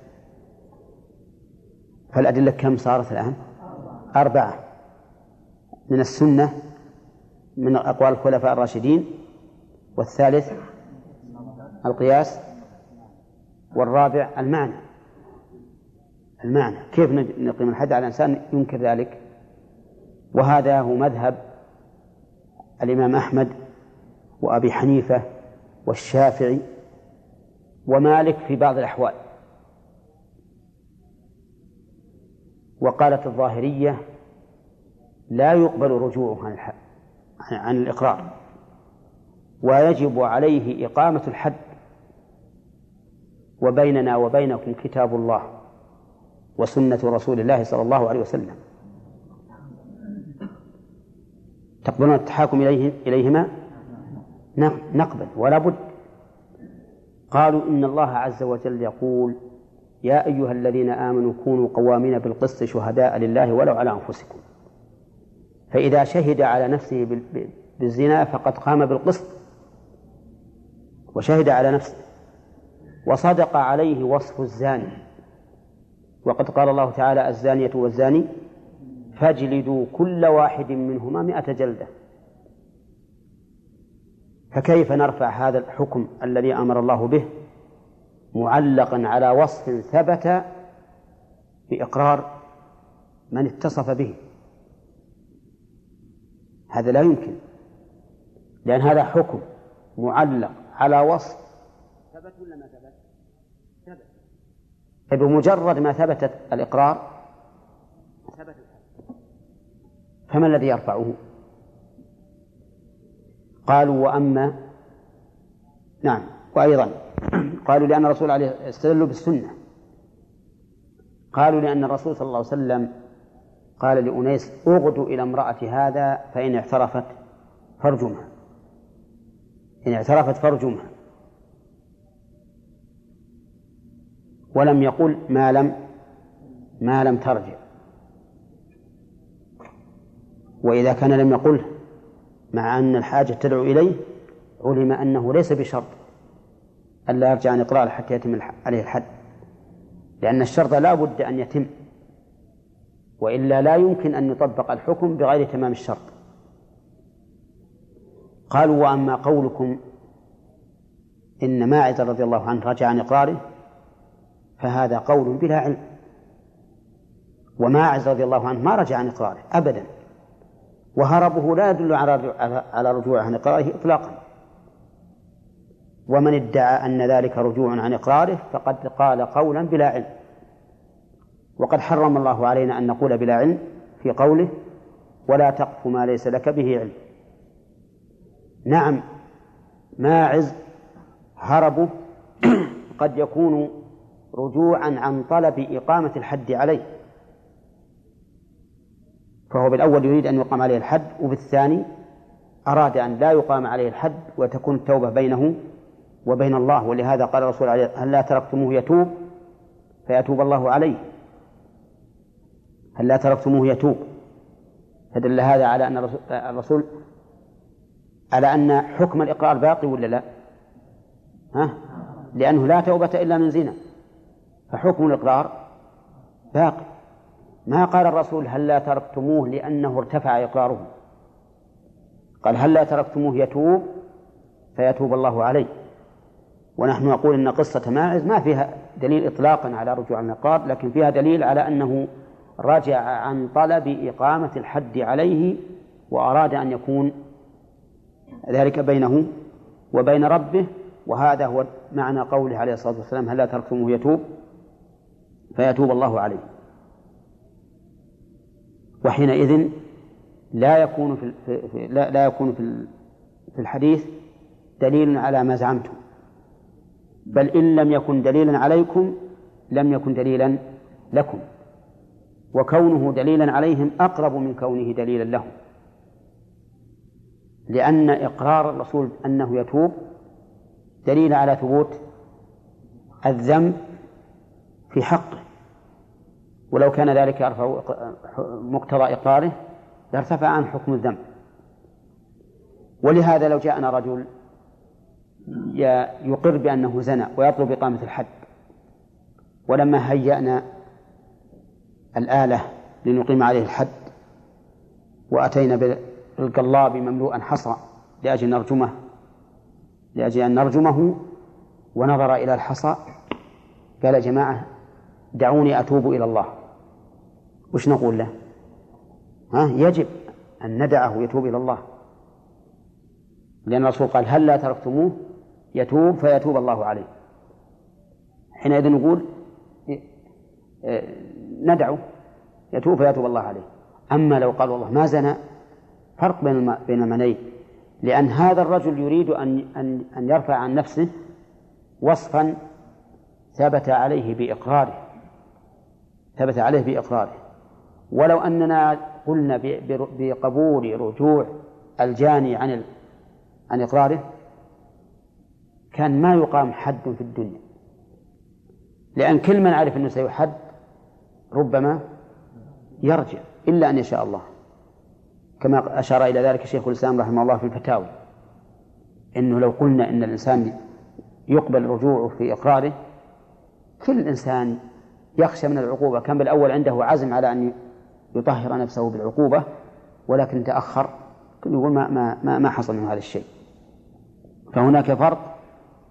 فالأدلة كم صارت الآن؟ أربعة. من السنة من أقوال الخلفاء الراشدين والثالث القياس والرابع المعنى. المعنى. كيف نقيم الحد على الإنسان؟ ينكر ذلك. وهذا هو مذهب الإمام أحمد وأبي حنيفة والشافعي ومالك في بعض الأحوال. وقالت الظاهرية لا يقبل رجوعه عن الحد عن الإقرار ويجب عليه إقامة الحد وبيننا وبينكم كتاب الله وسنة رسول الله صلى الله عليه وسلم. تقبلون التحاكم إليه إليهما؟ نقبل ولا بد. قالوا إن الله عز وجل يقول يا أيها الذين آمنوا كونوا قوامين بالقسط شهداء لله ولو على أنفسكم. فإذا شهد على نفسه بالزنا فقد قام بالقسط وشهد على نفسه وصدق عليه وصف الزاني وقد قال الله تعالى الزانية والزاني فاجلدوا كل واحد منهما مئة جلدة فكيف نرفع هذا الحكم الذي أمر الله به معلقا على وصف ثبت بإقرار من اتصف به هذا لا يمكن. لأن هذا حكم معلق على وصف. ثبت ولا ما ثبت؟ ثبت. فبمجرد ما ثبت الإقرار ثبت فما الذي يرفعه؟ قالوا وأما نعم وأيضا قالوا لأن الرسول عليه استدلوا بالسنة. قالوا لأن الرسول صلى الله عليه وسلم قال لأنيس اغدوا إلى امرأة هذا فإن اعترفت فارجمها إن اعترفت فارجمها ولم يقل ما لم ما لم ترجع. وإذا كان لم يقله مع أن الحاجة تدعو إليه علم أنه ليس بشرط ألا يرجع عن إقراره حتى يتم عليه الحد. لأن الشرط لا بد أن يتم. وإلا لا يمكن أن يطبق الحكم بغير تمام الشرط. قالوا وأما قولكم إن ماعز رضي الله عنه رجع عن إقراره فهذا قول بلا علم. وماعز رضي الله عنه ما رجع عن إقراره أبدا. وهربه لا يدل على على رجوعه عن إقراره إطلاقا. ومن ادعى أن ذلك رجوع عن إقراره فقد قال قولا بلا علم. وقد حرم الله علينا أن نقول بلا علم في قوله ولا تقف ما ليس لك به علم. نعم ماعز هربه قد يكون رجوعا عن طلب إقامة الحد عليه. فهو بالأول يريد أن يقام عليه الحد وبالثاني أراد أن لا يقام عليه الحد وتكون التوبة بينه وبين الله. ولهذا قال الرسول عليه هل لا تركتموه يتوب؟ فيتوب الله عليه. هل لا تركتموه يتوب؟ فدل هذا على أن الرسول على أن حكم الإقرار باقي ولا لا؟ ها؟ لأنه لا توبة إلا من زنا. فحكم الإقرار باقي. ما قال الرسول هل لا تركتموه لأنه ارتفع إقراره؟ قال هل لا تركتموه يتوب؟ فيتوب الله عليه. ونحن نقول إن قصة ماعز ما فيها دليل إطلاقا على رجوع النقاط لكن فيها دليل على أنه رجع عن طلب إقامة الحد عليه وأراد أن يكون ذلك بينه وبين ربه وهذا هو معنى قوله عليه الصلاة والسلام هل لا تركتموه يتوب؟ فيتوب الله عليه. وحينئذ لا يكون في في لا, لا يكون في في الحديث دليل على ما زعمتم. بل إن لم يكن دليلا عليكم لم يكن دليلا لكم. وكونه دليلا عليهم أقرب من كونه دليلا لهم. لأن إقرار الرسول أنه يتوب دليل على ثبوت الذنب في حقه. ولو كان ذلك يرفع مقتضى إقراره لارتفع عن حكم الذنب. ولهذا لو جاءنا رجل يقر بأنه زنى ويطلب إقامة الحد ولما هيأنا الآلة لنقيم عليه الحد. وأتينا بالقلاب مملوءا حصى لأجل نرجمه لأجل أن نرجمه ونظر إلى الحصى. قال يا جماعة دعوني أتوب إلى الله. وش نقول له؟ ها يجب أن ندعه يتوب إلى الله. لأن الرسول قال هل لا تركتموه؟ يتوب فيتوب الله عليه. حينئذ نقول ندعو يتوب فيتوب الله عليه. أما لو قال والله ما زنى فرق بين بين المعنيين لأن هذا الرجل يريد أن أن أن يرفع عن نفسه وصفا ثبت عليه بإقراره. ثبت عليه بإقراره. ولو أننا قلنا بقبول رجوع الجاني عن عن إقراره كان ما يقام حد في الدنيا. لأن كل من عرف أنه سيحد ربما يرجع إلا أن يشاء الله. كما أشار إلى ذلك شيخ الإسلام رحمه الله في الفتاوي أنه لو قلنا أن الإنسان يقبل رجوعه في إقراره كل إنسان يخشى من العقوبة. كان بالأول عنده عزم على أن يطهر نفسه بالعقوبة ولكن تأخر. يقول ما ما ما, ما حصل من هذا الشيء. فهناك فرق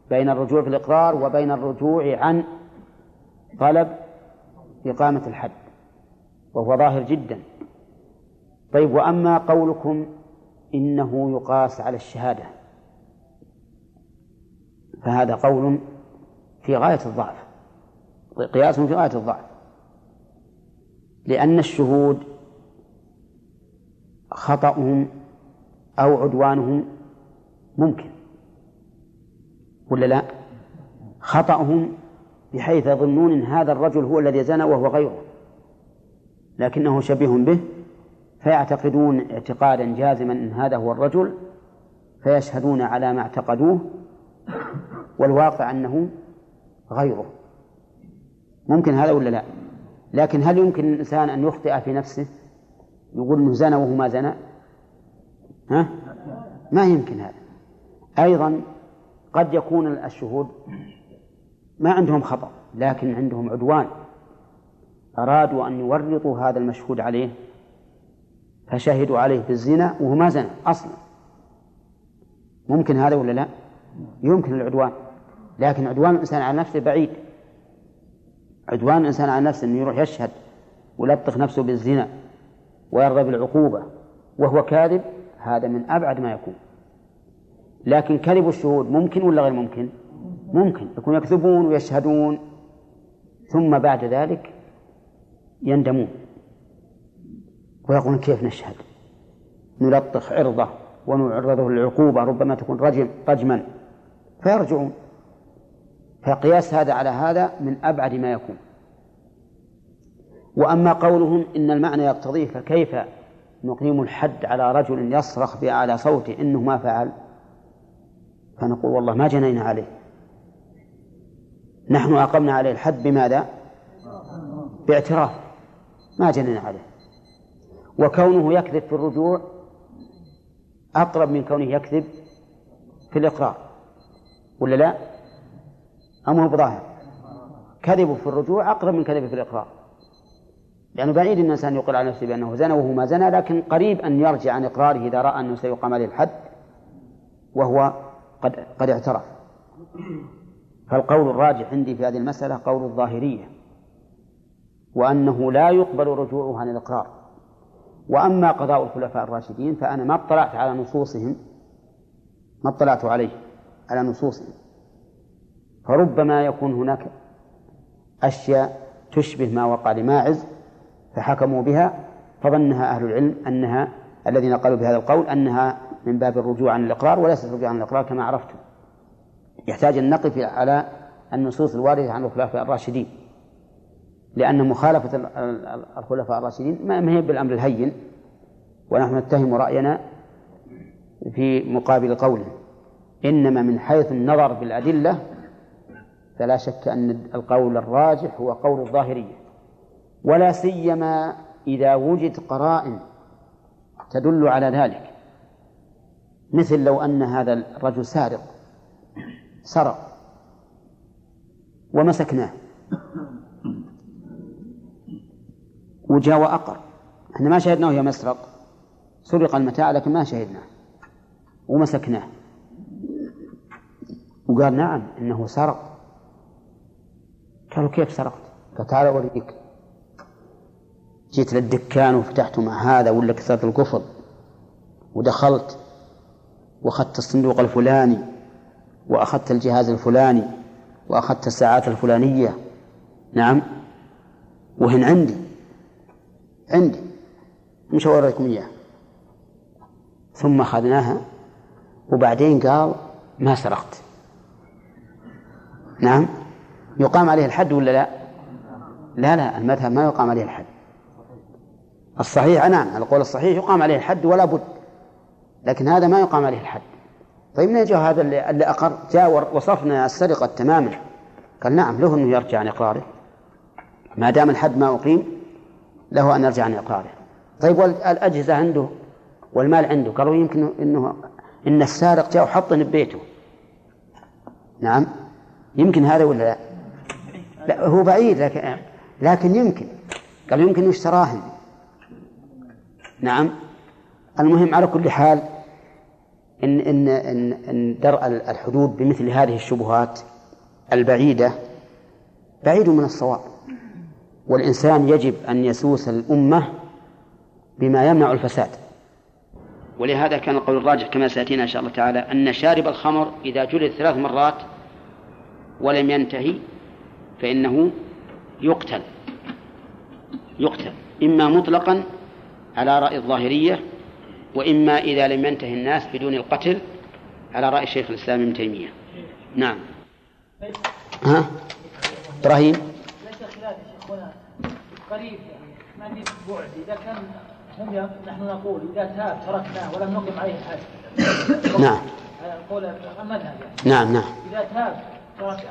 بين الرجوع في الإقرار وبين الرجوع عن طلب إقامة الحد وهو ظاهر جدا طيب وأما قولكم إنه يقاس على الشهادة فهذا قول في غاية الضعف قياس في غاية الضعف لأن الشهود خطأهم أو عدوانهم ممكن ولا لا؟ خطأهم بحيث يظنون أن هذا الرجل هو الذي زنى وهو غيره. لكنه شبيه به فيعتقدون اعتقادا جازما أن هذا هو الرجل فيشهدون على ما اعتقدوه والواقع أنه غيره. ممكن هذا ولا لا؟ لكن هل يمكن للإنسان أن يخطئ في نفسه؟ يقول أنه زنى وهو ما زنى؟ ها؟ ما يمكن هذا. أيضا قد يكون الشهود ما عندهم خطأ لكن عندهم عدوان أرادوا أن يورطوا هذا المشهود عليه فشهدوا عليه بالزنا وهو ما زنى أصلا ممكن هذا ولا لا؟ يمكن العدوان لكن عدوان الإنسان على نفسه بعيد عدوان الإنسان على نفسه أنه يروح يشهد ويلطخ نفسه بالزنا ويرغب بالعقوبة وهو كاذب هذا من أبعد ما يكون لكن كذب الشهود ممكن ولا غير ممكن؟ ممكن يكون يكذبون ويشهدون ثم بعد ذلك يندمون ويقولون كيف نشهد؟ نلطخ عرضه ونعرضه للعقوبة ربما تكون رجم رجما. فيرجعون. فقياس هذا على هذا من أبعد ما يكون. وأما قولهم إن المعنى يقتضيه فكيف نقيم الحد على رجل يصرخ بأعلى صوته إنه ما فعل؟ فنقول والله ما جنينا عليه. نحن أقمنا عليه الحد بماذا؟ باعتراف. ما جنينا عليه. وكونه يكذب في الرجوع أقرب من كونه يكذب في الإقرار. ولا لا؟ أم هو بظاهر؟ كذبه في الرجوع أقرب من كذبه في الإقرار. لأنه بعيد الإنسان يقول على نفسه بأنه زنى وهو ما زنى لكن قريب أن يرجع عن إقراره إذا رأى أنه سيقام عليه الحد وهو قد قد اعترف. فالقول الراجح عندي في هذه المسألة قول الظاهرية وأنه لا يقبل رجوعه عن الإقرار وأما قضاء الخلفاء الراشدين فأنا ما اطلعت على نصوصهم ما اطلعت عليه على نصوص فربما يكون هناك أشياء تشبه ما وقع لماعز فحكموا بها فظنها أهل العلم أنها الذين قالوا بهذا القول أنها من باب الرجوع عن الإقرار وليست رجوع عن الإقرار كما عرفتم. يحتاج أن نقف على النصوص الواردة عن الخلفاء الراشدين. لأن مخالفة الخلفاء الراشدين ما هي بالأمر الهين ونحن نتهم رأينا في مقابل قوله إنما من حيث النظر بالأدلة فلا شك أن القول الراجح هو قول الظاهرية. ولا سيما إذا وجد قرائن تدل على ذلك. مثل لو أن هذا الرجل سارق. سرق ومسكناه. وجاء وأقر. إحنا ما شهدناه يا مسرق. سرق المتاع لكن ما شهدناه. ومسكناه. وقال نعم إنه سرق. قالوا كيف سرقت؟ قال تعال أوريك. جيت للدكان وفتحت مع هذا ولا كسرت القفل. ودخلت. وأخذت الصندوق الفلاني. وأخذت الجهاز الفلاني وأخذت الساعات الفلانية. نعم. وهن عندي. عندي. مش أوريكم إياه ثم أخذناها وبعدين قال ما سرقت. نعم. يقام عليه الحد ولا لا؟ لا لا المذهب ما يقام عليه الحد. الصحيح نعم القول الصحيح يقام عليه الحد ولا بد لكن هذا ما يقام عليه الحد. طيب من جاء هذا اللي, اللي أقر جاء وصفنا السرقة تماما. قال نعم له أنه يرجع عن إقراره. ما دام الحد ما أقيم له أن يرجع عن إقراره. طيب والأجهزة عنده والمال عنده؟ قالوا يمكن أنه إن السارق جاء وحطه ببيته. نعم. يمكن هذا ولا لا؟ لا هو بعيد لكن لكن يمكن. قال يمكن يشتراهن نعم. المهم على كل حال إن إن إن, إن درء الحدود بمثل هذه الشبهات البعيدة بعيد من الصواب. والإنسان يجب أن يسوس الأمة بما يمنع الفساد. ولهذا كان القول الراجح كما سيأتينا إن شاء الله تعالى أن شارب الخمر إذا جلد ثلاث مرات ولم ينتهي فإنه يقتل. يقتل. إما مطلقا على رأي الظاهرية وإما إذا لم ينتهي الناس بدون القتل على رأي شيخ الإسلام ابن تيمية. نعم. ها؟ إبراهيم؟ ليس خلاف يا شيخ هنا قريب يعني ما في بعد. إذا كان هم نحن نقول إذا تاب تركناه ولم نقم عليه الحد نعم. قول المذهب يعني. نعم نعم. إذا تاب ترك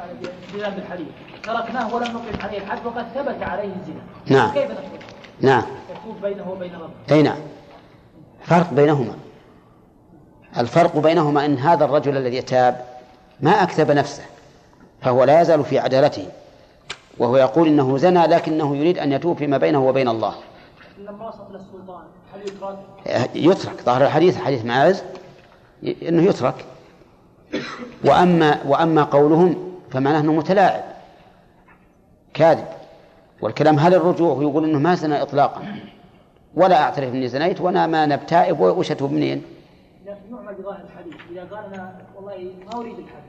بذنب الحديث تركناه ولم نقم عليه الحد وقد ثبت عليه الزنا. نعم. كيف نقول؟ نعم. يكون بينه وبين ربه. أي نعم. فرق بينهما. الفرق بينهما أن هذا الرجل الذي تاب ما أكذب نفسه فهو لا يزال في عدالته وهو يقول إنه زنى لكنه يريد أن يتوب فيما بينه وبين الله. لما وصل للسلطان هل يترك؟ يترك ظاهر الحديث حديث معاذ إنه يترك. وأما وأما قولهم فمعناه إنه متلاعب كاذب. والكلام هل الرجوع يقول إنه ما زنى اطلاقا. ولا أعترف إني زنيت وأنا ما نبتائب وش اتوب منين؟ لكن يعمل بظاهر الحديث إذا قال أنا والله ما أريد الحد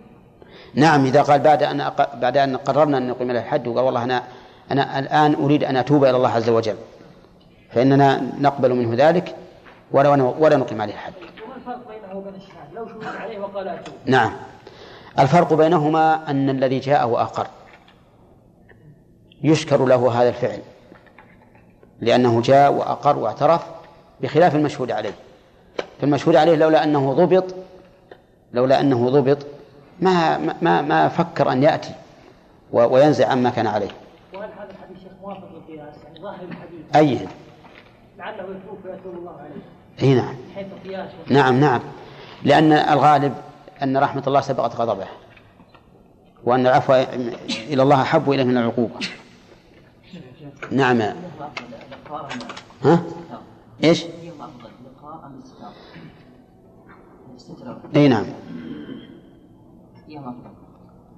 نعم إذا قال بعد أن أق... بعد أن قررنا أن نقيم له الحد وقال والله أنا أنا الآن أريد أن أتوب إلى الله عز وجل فإننا نقبل منه ذلك ولا ولا نقيم عليه الحد. وما الفرق بينه وبين؟ لو شهد عليه وقال أتوب نعم الفرق بينهما أن الذي جاء واقر يشكر له هذا الفعل لأنه جاء وأقر واعترف بخلاف المشهود عليه. فالمشهود عليه لولا أنه ضبط لولا أنه ضبط ما ما ما فكر أن يأتي وينزع عما كان عليه. وهل هذا الحديث شيخ موافق للقياس؟ يعني ظاهر الحديث. أي لعله يتوب فيتوب الله عليه. أي نعم. من حيث القياس نعم نعم. لأن الغالب أن رحمة الله سبقت غضبه وأن العفو إلى الله أحب إليه من العقوبة. نعم. ها؟ إيش؟ إي نعم.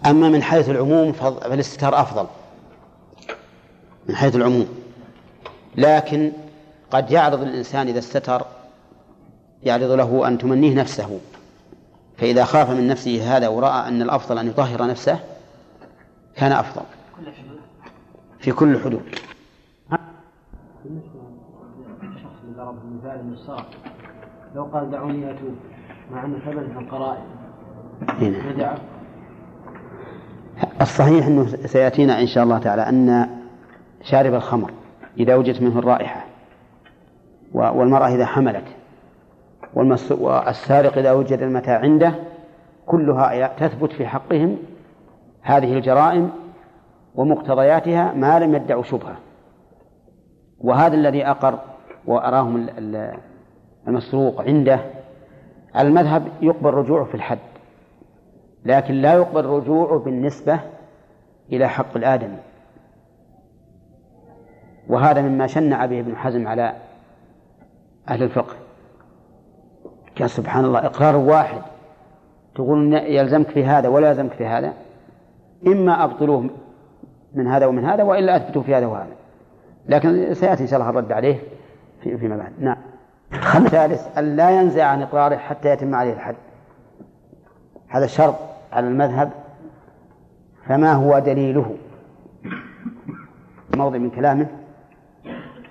أما من حيث العموم فالاستتار أفضل. من حيث العموم. لكن قد يعرض الإنسان إذا استتر يعرض له أن تمنيه نفسه. فإذا خاف من نفسه هذا ورأى أن الأفضل أن يطهر نفسه كان أفضل. في كل الحدود الشخص اللي ضرب المثال انه لو قال دعوني أتوب مع أنه ثبت في القرائن. ندعه الصحيح أنه سيأتينا إن شاء الله تعالى أن شارب الخمر إذا وجدت منه الرائحة والمرأة إذا حملت والسارق إذا وجد المتاع عنده كلها تثبت في حقهم هذه الجرائم ومقتضياتها ما لم يدعوا شبهة. وهذا الذي أقر وأراهم المسروق عنده المذهب يقبل رجوعه في الحد لكن لا يقبل رجوعه بالنسبة إلى حق الآدمي. وهذا مما شنع به ابن حزم على أهل الفقه. قال سبحان الله إقرار واحد. تقول يلزمك في هذا ولا يلزمك في هذا إما أبطلوه من هذا ومن هذا وإلا أثبتوا في هذا وهذا. لكن سيأتي إن شاء الله الرد عليه في فيما بعد. نعم. الثالث أن لا ينزع عن إقراره حتى يتم عليه الحد. هذا شرط على المذهب. فما هو دليله؟ موضع من كلامه.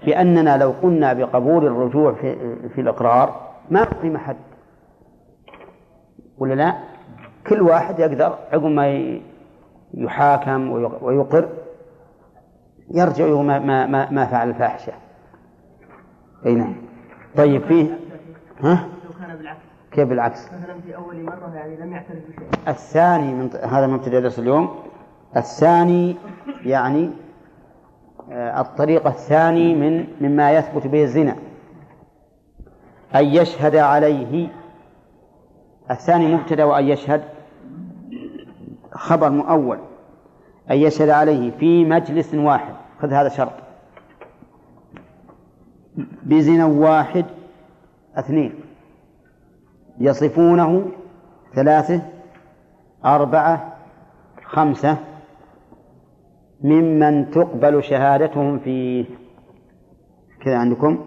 بأننا لو قلنا بقبول الرجوع في, في الإقرار ما قيم حد. ولا لا؟ كل واحد يقدر عقب ما يحاكم ويقر. يرجع ما, ما, ما فعل الفاحشة. أي نعم. طيب فيه ها؟ لو كان بالعكس. كيف بالعكس؟ مثلا في أول مرة يعني لم يعترف بشيء. الثاني من هذا مبتدأ درس اليوم. الثاني يعني آه، الطريق الثاني من مما يثبت به الزنا. أن يشهد عليه. الثاني مبتدأ وأن يشهد خبر مؤول. أن يشهد عليه في مجلس واحد. خذ هذا شرط. بزنا واحد اثنين. يصفونه ثلاثة أربعة خمسة. ممن تقبل شهادتهم فيه كذا عندكم؟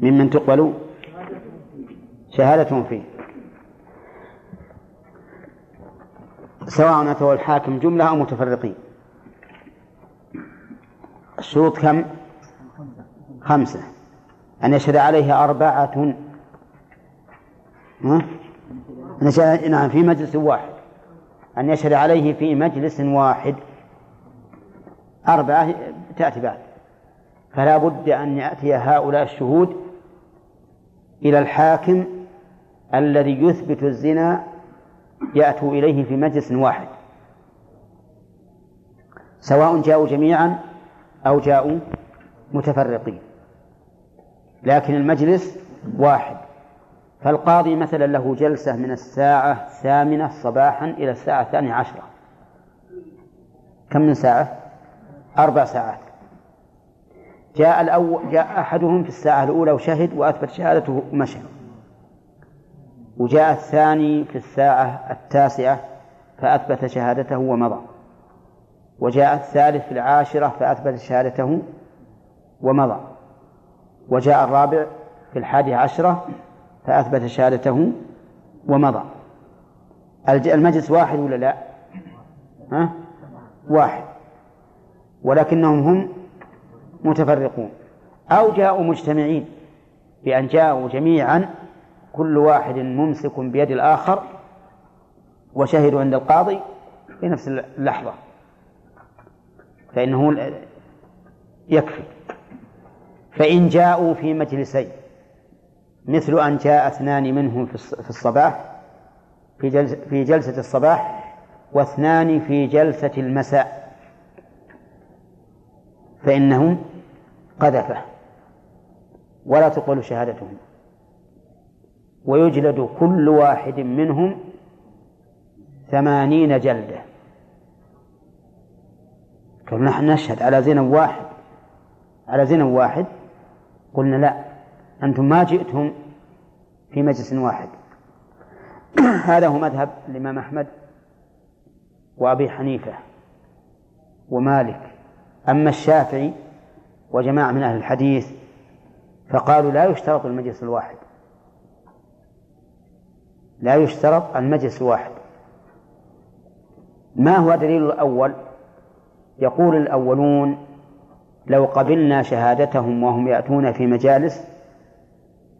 ممن تقبل شهادتهم فيه. سواء أتوا الحاكم جملة أو متفرقين. الشروط كم؟ خمسة. أن يشهد عليه أربعة؟ أن يشهد نعم في مجلس واحد. أن يشهد عليه في مجلس واحد أربعة تأتي بعد. فلا بد أن يأتي هؤلاء الشهود إلى الحاكم الذي يثبت الزنا يأتوا إليه في مجلس واحد. سواء جاءوا جميعا أو جاءوا متفرقين. لكن المجلس واحد. فالقاضي مثلا له جلسة من الساعة الثامنة صباحا إلى الساعة الثانية عشرة. كم من ساعة؟ أربع ساعات. جاء الأول جاء أحدهم في الساعة الأولى وشهد وأثبت شهادته ومشى. وجاء الثاني في الساعة التاسعة فأثبت شهادته ومضى. وجاء الثالث في العاشرة فأثبت شهادته ومضى. وجاء الرابع في الحادي عشرة فأثبت شهادته ومضى. المجلس واحد ولا لا؟ ها؟ واحد. ولكنهم هم متفرقون. أو جاءوا مجتمعين بأن جاءوا جميعا كل واحد ممسك بيد الآخر وشهدوا عند القاضي في نفس اللحظة. فإنه يكفي. فإن جاءوا في مجلسين مثل أن جاء اثنان منهم في الصباح في جلسة, في جلسة الصباح واثنان في جلسة المساء. فإنه قذفه. ولا تقبل شهادتهم. ويجلد كل واحد منهم ثمانين جلدة. قال نحن نشهد على زنا واحد. على زنا واحد؟ قلنا لا. أنتم ما جئتم في مجلس واحد. هذا هو مذهب الإمام أحمد وأبي حنيفة ومالك. أما الشافعي وجماعة من أهل الحديث فقالوا لا يشترط المجلس الواحد. لا يشترط المجلس الواحد ما هو دليل الأول؟ يقول الأولون لو قبلنا شهادتهم وهم يأتون في مجالس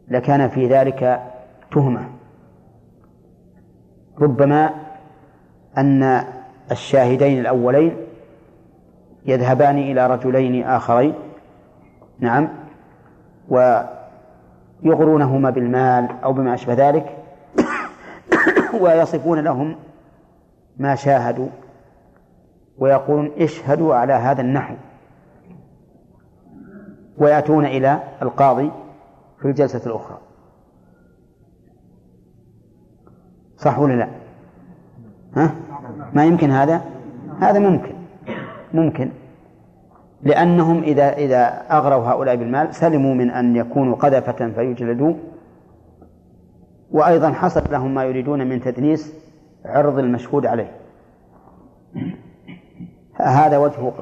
لكان في ذلك تهمة. ربما أن الشاهدين الأولين يذهبان إلى رجلين آخرين نعم ويغرونهما بالمال أو بما أشبه ذلك ويصفون لهم ما شاهدوا ويقولون اشهدوا على هذا النحو ويأتون إلى القاضي في الجلسة الأخرى صح ولا لا؟ ها؟ ما يمكن هذا؟ هذا ممكن ممكن لأنهم إذا إذا أغروا هؤلاء بالمال سلموا من أن يكونوا قذفة فيجلدوا وأيضا حصل لهم ما يريدون من تدنيس عرض المشهود عليه. هذا وجه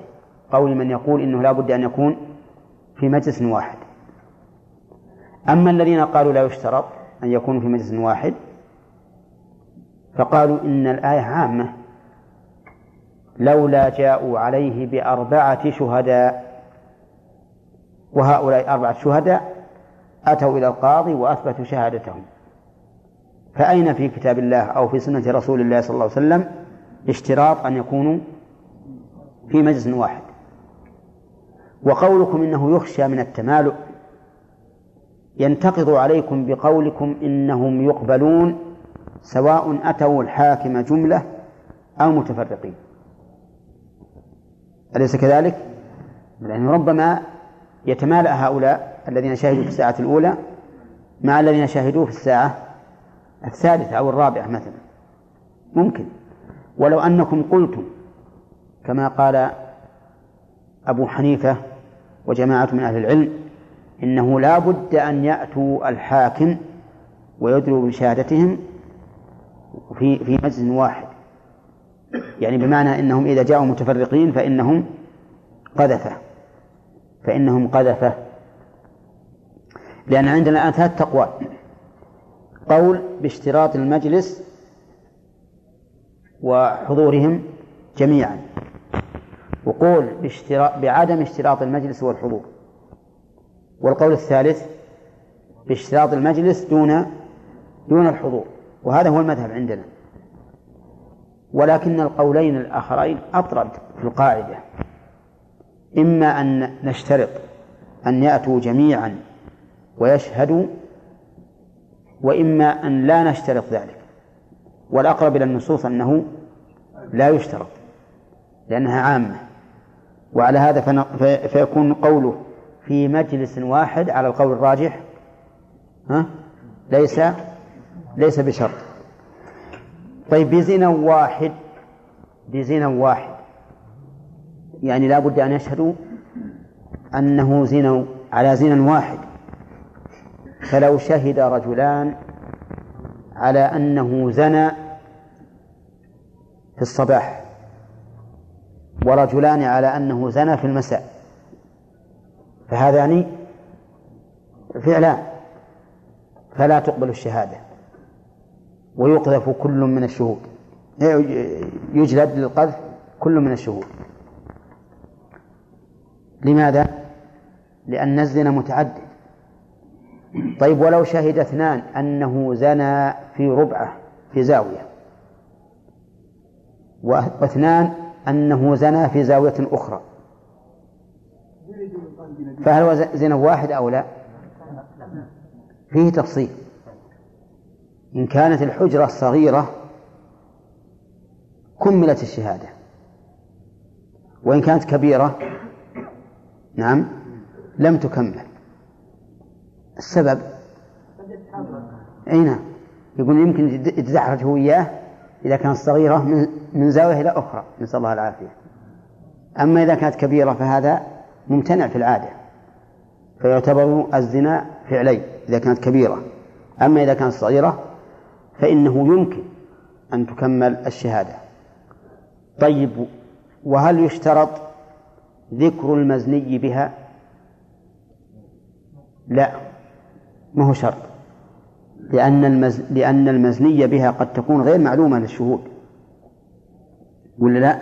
قول من يقول إنه لا بد أن يكون في مجلس واحد. أما الذين قالوا لا يشترط أن يكونوا في مجلس واحد فقالوا إن الآية عامة. لولا جاءوا عليه بأربعة شهداء وهؤلاء أربعة شهداء أتوا إلى القاضي وأثبتوا شهادتهم. فأين في كتاب الله أو في سنة رسول الله صلى الله عليه وسلم اشتراط أن يكونوا في مجلس واحد؟ وقولكم إنه يخشى من التمالؤ. ينتقض عليكم بقولكم إنهم يقبلون سواء أتوا الحاكم جملة أو متفرقين. أليس كذلك؟ لأنه ربما يتمالأ هؤلاء الذين شهدوا في الساعة الأولى مع الذين شهدوا في الساعة الثالثة أو الرابعة مثلا. ممكن. ولو أنكم قلتم كما قال أبو حنيفة وجماعة من أهل العلم إنه لا بد أن يأتوا الحاكم ويدلوا بشهادتهم في في مجلس واحد. يعني بمعنى أنهم إذا جاءوا متفرقين فإنهم قذفة. فإنهم قذفة. لأن عندنا الآن ثلاث قول باشتراط المجلس وحضورهم جميعا. وقول بعدم اشتراط المجلس والحضور والقول الثالث باشتراط المجلس دون دون الحضور. وهذا هو المذهب عندنا. ولكن القولين الآخرين أطرد في القاعدة. إما أن نشترط أن يأتوا جميعا ويشهدوا وإما أن لا نشترط ذلك. والأقرب إلى النصوص أنه لا يشترط لأنها عامة. وعلى هذا فيكون قوله في مجلس واحد على القول الراجح ها؟ ليس ليس بشرط. طيب بزنا واحد بزنا واحد. يعني لا بد أن يشهدوا أنه زنا على زنا واحد. فلو شهد رجلان على أنه زنى في الصباح ورجلان على أنه زنى في المساء فهذان فعلان فلا تقبل الشهادة ويقذف كل من الشهود يجلد للقذف كل من الشهود لماذا؟ لأن الزنا متعدد طيب ولو شهد اثنان أنه زنى في ربعة في زاوية. واثنان أنه زنى في زاوية أخرى. فهل هو زنا واحد أو لا؟ فيه تفصيل. إن كانت الحجرة صغيرة كملت الشهادة. وإن كانت كبيرة نعم لم تكمل. السبب. أي نعم. يقول يمكن يتزحرج هو إياه إذا كانت صغيرة من, من زاوية إلى أخرى. نسأل الله العافية. أما إذا كانت كبيرة فهذا ممتنع في العادة. فيعتبر الزنا فعلي إذا كانت كبيرة. أما إذا كانت صغيرة فإنه يمكن أن تكمل الشهادة. طيب وهل يشترط ذكر المزني بها؟ لا. ما هو شرط. لأن المز... لأن المزنية بها قد تكون غير معلومة للشهود. ولا لا؟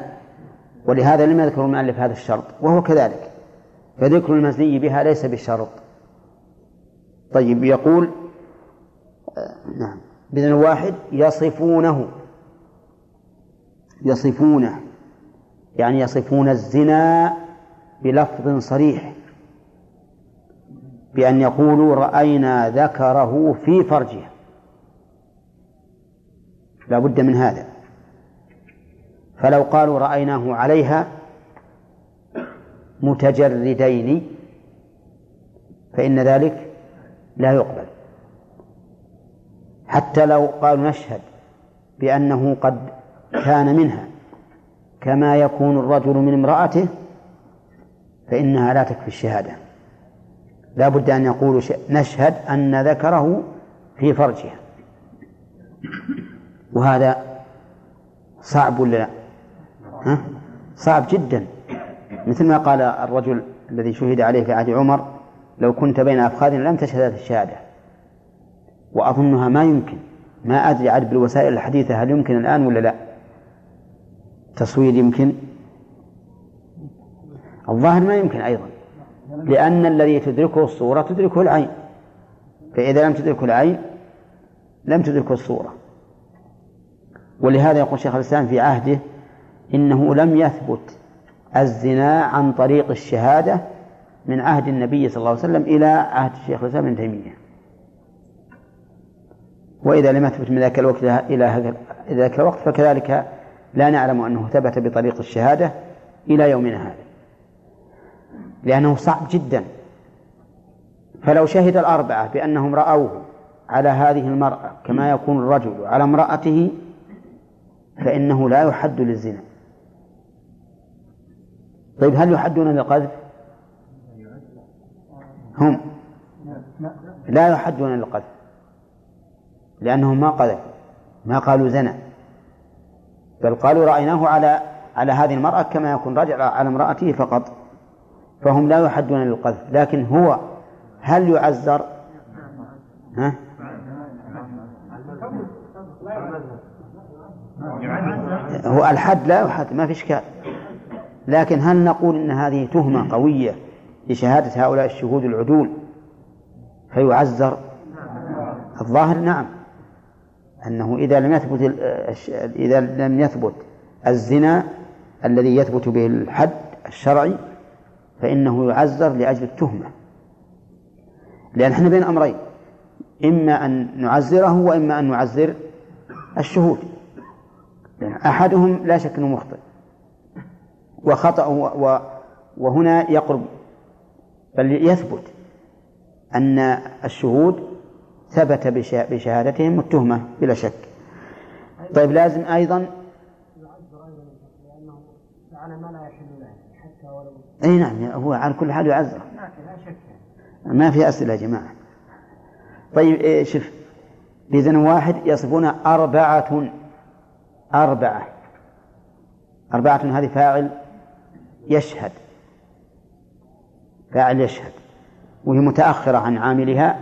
ولهذا لم يذكر المؤلف هذا الشرط وهو كذلك. فذكر المزني بها ليس بشرط طيب يقول نعم بإذن واحد يصفونه. يصفونه يعني يصفون الزنا بلفظ صريح. بأن يقولوا رأينا ذكره في فرجها. لا بد من هذا. فلو قالوا رأيناه عليها متجردين فإن ذلك لا يقبل. حتى لو قالوا نشهد بأنه قد كان منها كما يكون الرجل من امرأته فإنها لا تكفي الشهادة. لا بد أن يقولوا نشهد أن ذكره في فرجها. وهذا صعب ولا لا؟ ها؟ صعب جدا. مثل ما قال الرجل الذي شهد عليه في عهد عمر لو كنت بين أفخاذنا لم تشهد هذه الشهادة. وأظنها ما يمكن. ما أدري عاد بالوسائل الحديثة هل يمكن الآن ولا لا. تصوير يمكن؟ الظاهر ما يمكن أيضا. لأن الذي تدركه الصورة تدركه العين. فإذا لم تدركه العين لم تدركه الصورة. ولهذا يقول شيخ الإسلام في عهده إنه لم يثبت الزنا عن طريق الشهادة من عهد النبي صلى الله عليه وسلم إلى عهد الشيخ الإسلام ابن تيمية. وإذا لم يثبت من ذاك الوقت إلى هذا ذاك الوقت فكذلك لا نعلم أنه ثبت بطريق الشهادة إلى يومنا هذا. لأنه صعب جدا. فلو شهد الأربعة بأنهم رأوه على هذه المرأة كما يكون الرجل على امرأته فإنه لا يحد للزنا. طيب هل يحدون للقذف؟ هم. لا يحدون للقذف لأنهم ما قذفوا ما قالوا زنا. بل قالوا رأيناه على على هذه المرأة كما يكون رجل على امرأته فقط. فهم لا يحدون للقذف لكن هو هل يعزر ها؟ هو الحد لا يحد ما في إشكال. لكن هل نقول إن هذه تهمة قوية لشهادة هؤلاء الشهود العدول فيعزر الظاهر نعم. أنه إذا لم يثبت إذا لم يثبت الزنا الذي يثبت به الحد الشرعي فإنه يعزر لأجل التهمة. لأن إحنا بين أمرين. إما أن نعزره وإما أن نعزر الشهود. لأن أحدهم لا شك أنه مخطئ. وخطأ وهنا يقرب. بل يثبت أن الشهود ثبت بشهادتهم التهمة بلا شك. طيب لازم أيضا أي نعم هو على كل حال يعذر. ما في أسئلة يا جماعة. طيب إيه شوف بإذن واحد يصفون أربعة أربعة. أربعة هذه فاعل يشهد. فاعل يشهد. وهي متأخرة عن عاملها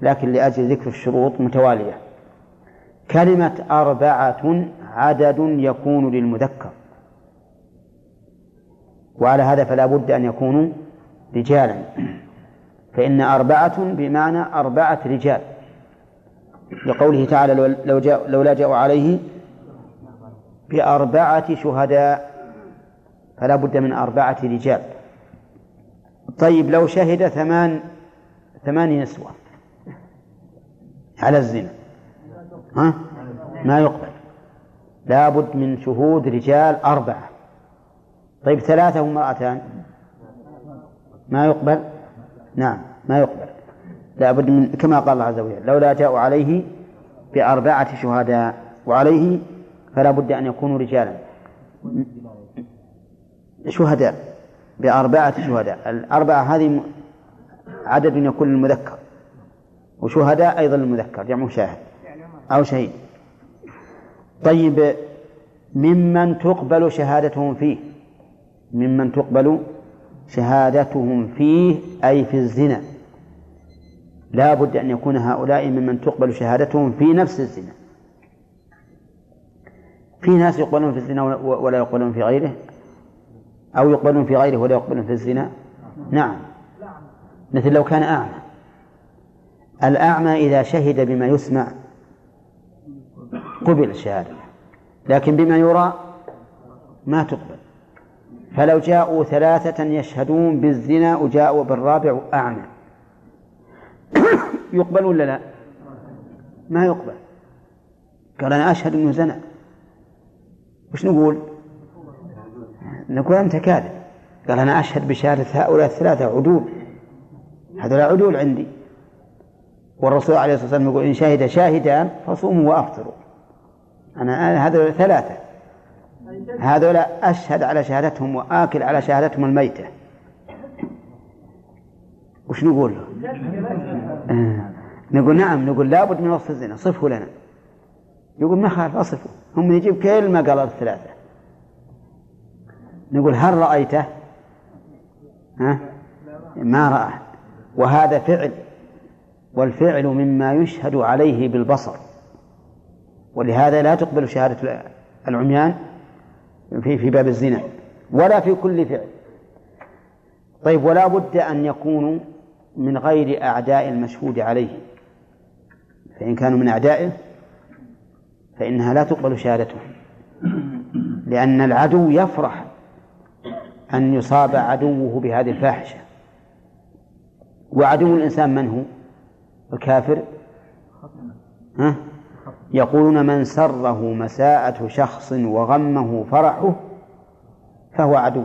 لكن لأجل ذكر الشروط متوالية. كلمة أربعة عدد يكون للمذكر. وعلى هذا فلا بد أن يكونوا رجالا. فإن أربعة بمعنى أربعة رجال. لقوله تعالى لو جاء لولا جاءوا عليه بأربعة شهداء. فلا بد من أربعة رجال. طيب لو شهد ثمان ثمان نسوة. على الزنا. ها؟ ما يقبل. لا بد من شهود رجال أربعة. طيب ثلاثة وامرأتان ما يقبل؟ نعم ما يقبل. لا بد من كما قال الله عز وجل لولا جاءوا عليه بأربعة شهداء وعليه فلا بد أن يكونوا رجالا. شهداء بأربعة شهداء. الأربعة هذه عدد يكون للمذكر وشهداء أيضا للمذكر جمع شاهد أو شهيد. طيب ممن تقبل شهادتهم فيه؟ ممن تقبل شهادتهم فيه أي في الزنا. لا بد أن يكون هؤلاء ممن تقبل شهادتهم في نفس الزنا. في ناس يقبلون في الزنا ولا يقبلون في غيره؟ أو يقبلون في غيره ولا يقبلون في الزنا؟ نعم. مثل لو كان أعمى. الأعمى إذا شهد بما يسمع قبل الشهادة لكن بما يرى ما تقبل. فلو جاءوا ثلاثة يشهدون بالزنا وجاءوا بالرابع أعمى. يقبل ولا لا؟ ما يقبل. قال أنا أشهد أنه زنى. وش نقول؟ نقول أنت كاذب. قال أنا أشهد بشهادة هؤلاء الثلاثة عدول. هذول عدول عندي. والرسول عليه الصلاة والسلام يقول إن شهد شاهدان فصوموا وأفطروا. أنا هذول ثلاثة. هذول أشهد على شهادتهم وآكل على شهادتهم الميتة وش نقول له؟ آه. نقول نعم نقول لابد من وصف الزنا صفه لنا يقول ما خالف أصفه هم يجيب كل ما قال الثلاثة نقول هل رأيته؟ ها؟ ما رأى وهذا فعل والفعل مما يشهد عليه بالبصر ولهذا لا تقبل شهادة العميان في في باب الزنا ولا في كل فعل طيب ولا بد أن يكونوا من غير أعداء المشهود عليه فإن كانوا من أعدائه فإنها لا تقبل شهادتهم لأن العدو يفرح أن يصاب عدوه بهذه الفاحشة وعدو الإنسان من هو؟ الكافر ها؟ يقولون من سره مساءة شخص وغمه فرحه فهو عدو.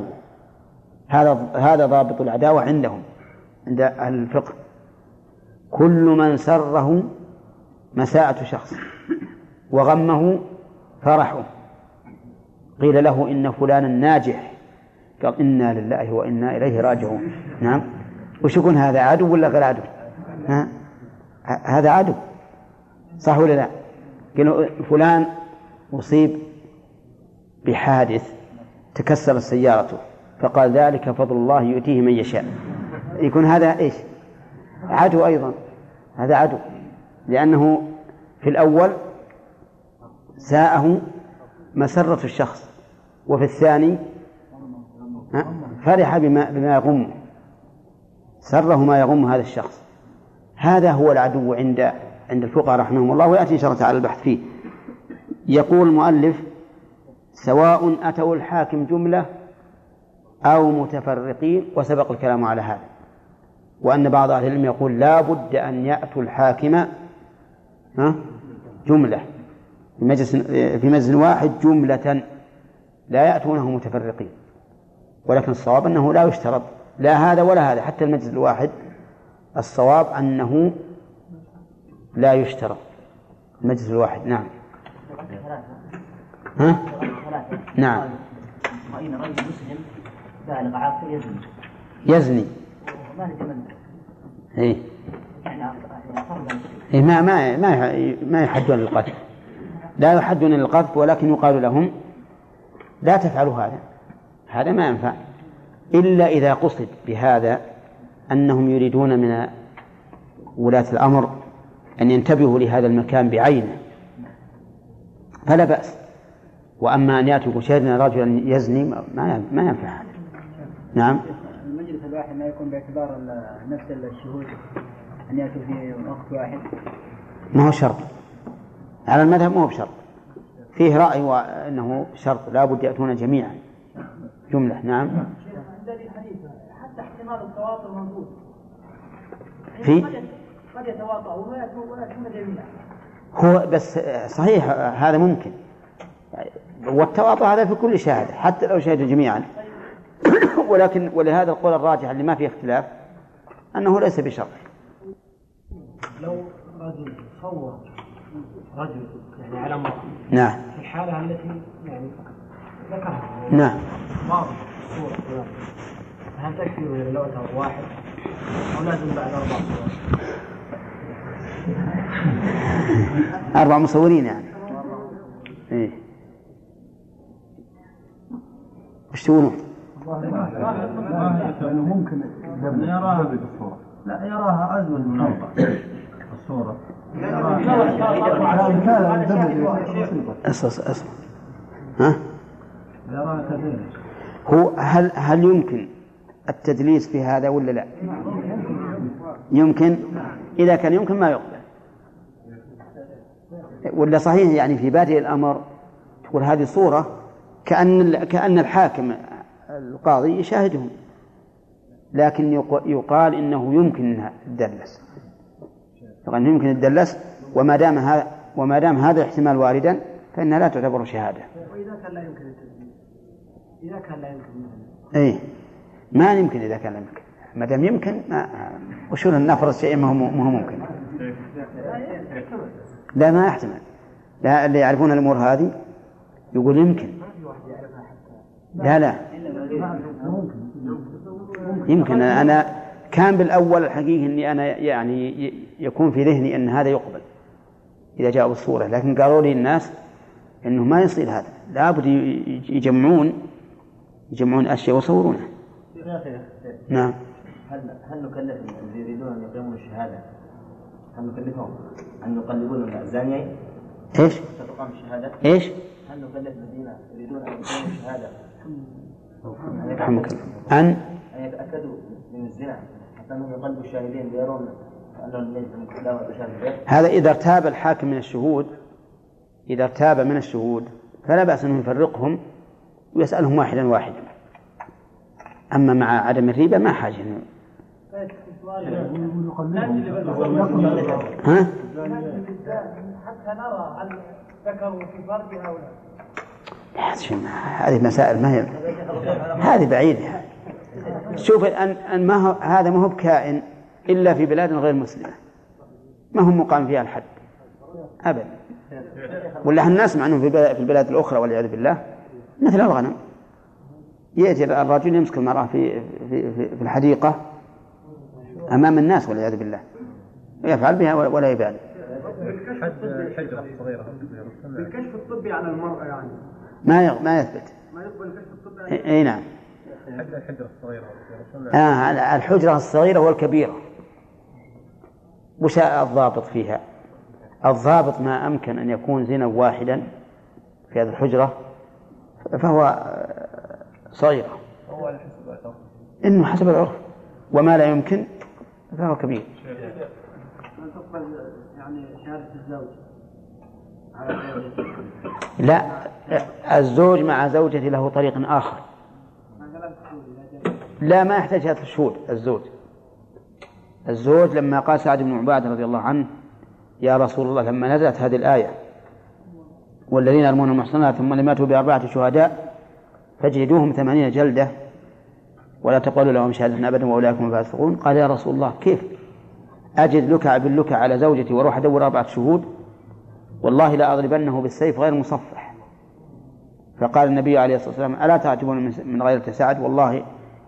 هذا هذا ضابط العداوة عندهم عند أهل الفقه. كل من سره مساءة شخص وغمه فرحه. قيل له إن فلانا ناجح. قال إنا لله وإنا إليه راجعون. نعم. وش يكون هذا عدو ولا غير عدو؟ ها؟ هذا عدو. صح ولا لا؟ قالوا فلان أصيب بحادث تكسرت سيارته فقال ذلك فضل الله يؤتيه من يشاء يكون هذا إيش؟ عدو أيضا هذا عدو لأنه في الأول ساءه مسرة الشخص وفي الثاني فرح بما بما يغمه سره ما يغم هذا الشخص هذا هو العدو عند عند الفقهاء رحمهم الله ويأتي إن شاء الله تعالى البحث فيه. يقول المؤلف سواء أتوا الحاكم جملة أو متفرقين وسبق الكلام على هذا. وأن بعض أهل العلم يقول لا بد أن يأتوا الحاكم جملة. في مجلس في مجلس واحد جملة لا يأتونه متفرقين. ولكن الصواب أنه لا يشترط. لا هذا ولا هذا. حتى المجلس الواحد الصواب أنه لا يشترط المجلس الواحد نعم. ها؟ نعم. رأينا رجل مسلم بالغ عاقل يزني. يزني. ما إيه. إيه ما ما ما ما يحدون للقذف. لا يحدون للقذف ولكن يقال لهم لا تفعلوا هذا. هذا ما ينفع. إلا إذا قصد بهذا أنهم يريدون من ولاة الأمر أن ينتبهوا لهذا المكان بعينه. فلا بأس. وأما أن يأتوا شهدنا رجلا يزني ما ما ينفع هذا. نعم. المجلس الواحد ما يكون باعتبار نفس الشهود أن يأتوا في وقت واحد؟ ما هو شرط. على المذهب ما هو بشرط. فيه رأي وأنه شرط. لا بد يأتون جميعا. جملة. نعم. حتى احتمال التواطؤ موجود. في؟ قد يتواطؤ ولا يكون جميعا. هو بس صحيح هذا ممكن. والتواطؤ هذا في كل شهادة حتى لو شهدوا جميعا. ولكن ولهذا القول الراجح اللي ما فيه اختلاف أنه ليس بشرط. لو رجل صور رجل يعني على امرأة نعم. في الحالة التي يعني ذكرها نعم. واضح صورة هل تكفي لو واحد أو لازم بعد أربع صور؟ أربع مصورين يعني إيه وش تقولون؟ لأنه ممكن يراها بالصورة لا يراها أزول من أربع الصورة اصص اصص ها يراها هو هل هل يمكن التدليس في هذا ولا لا؟ يمكن إذا كان يمكن ما يقبل ولا صحيح يعني في بادئ الأمر تقول هذه صورة كأن كأن الحاكم القاضي يشاهدهم لكن يق- يقال إنه يمكن أنها تدلس. يقال يمكن الدلس وما دام هذا وما دام هذا الاحتمال واردا فإنها لا تعتبر شهادة. وإذا كان لا يمكن التدليس إذا كان لا يمكن اي ما يمكن إذا كان لا يمكن. ما دام يمكن ما وشو نفرض شيء ما هو ما هو ممكن. لا ما يحتمل لا اللي يعرفون الأمور هذه يقول يمكن. لا لا. يمكن. أنا كان بالأول الحقيقة إني أنا يعني يكون في ذهني أن هذا يقبل إذا جاءوا بالصورة لكن قالوا لي الناس إنه ما يصير هذا. لابد يجمعون يجمعون أشياء ويصورونها. نعم. هل هل نكلف يريدون أن يقيموا الشهادة هل نكلفهم أن يقلبون الزانيين إيش؟ حتى تقام الشهادة؟ إيش؟ هل نكلف الذين يريدون أن يقيموا الشهادة أن رحمك الله أن؟ أن يتأكدوا من الزنا حتى أنهم يقلبوا الشاهدين ليرون هذا إذا ارتاب الحاكم من الشهود إذا ارتاب من الشهود فلا بأس أنه يفرقهم ويسألهم واحدا واحدا. أما مع عدم الريبة ما حاجة. إنه ها؟ حتى نرى هل ذكروا في أو لا هذه مسائل ما هي هذه بعيدة. شوف أن أن ما هو هذا ما هو بكائن إلا في بلاد غير مسلمة. ما هم مقام فيها الحد؟ أبدا. ولا إحنا نسمع أنه في البلاد- في البلاد الأخرى والعياذ بالله؟ مثل الغنم يأتي الرجل يمسك المرأة في في في في الحديقة. أمام الناس والعياذ بالله. ويفعل بها ولا يبالي حد الحجرة الصغيرة الكشف الطبي على المرأة يعني. ما يغ- ما يثبت. ما يقبل الكشف الطبي اي نعم. الحجرة الصغيرة آه الحجرة الصغيرة والكبيرة. وش الضابط فيها؟ الضابط ما أمكن أن يكون زنا واحدا في هذه الحجرة فهو آه، صغيرة هو على حسب العرف. إنه حسب العرف. وما لا يمكن فهو كبير. تقبل يعني شهادة الزوج لا الزوج مع زوجته له طريق آخر. لا ما يحتاج ثلاث شهود الزوج. الزوج لما قال سعد بن عبادة رضي الله عنه يا رسول الله لما نزلت هذه الآية والذين يرمون المحصنات ثم لم يأتوا بأربعة شهداء فاجلدوهم ثمانين جلدة ولا تقولوا لهم شهادة أبدا وأولئك هم الفاسقون. قال يا رسول الله كيف؟ أجد لك باللك على زوجتي وأروح أدور أربعة شهود والله لا أضربنه بالسيف غير مصفح. فقال النبي عليه الصلاة والسلام ألا تعجبون من- غيرة سعد؟ والله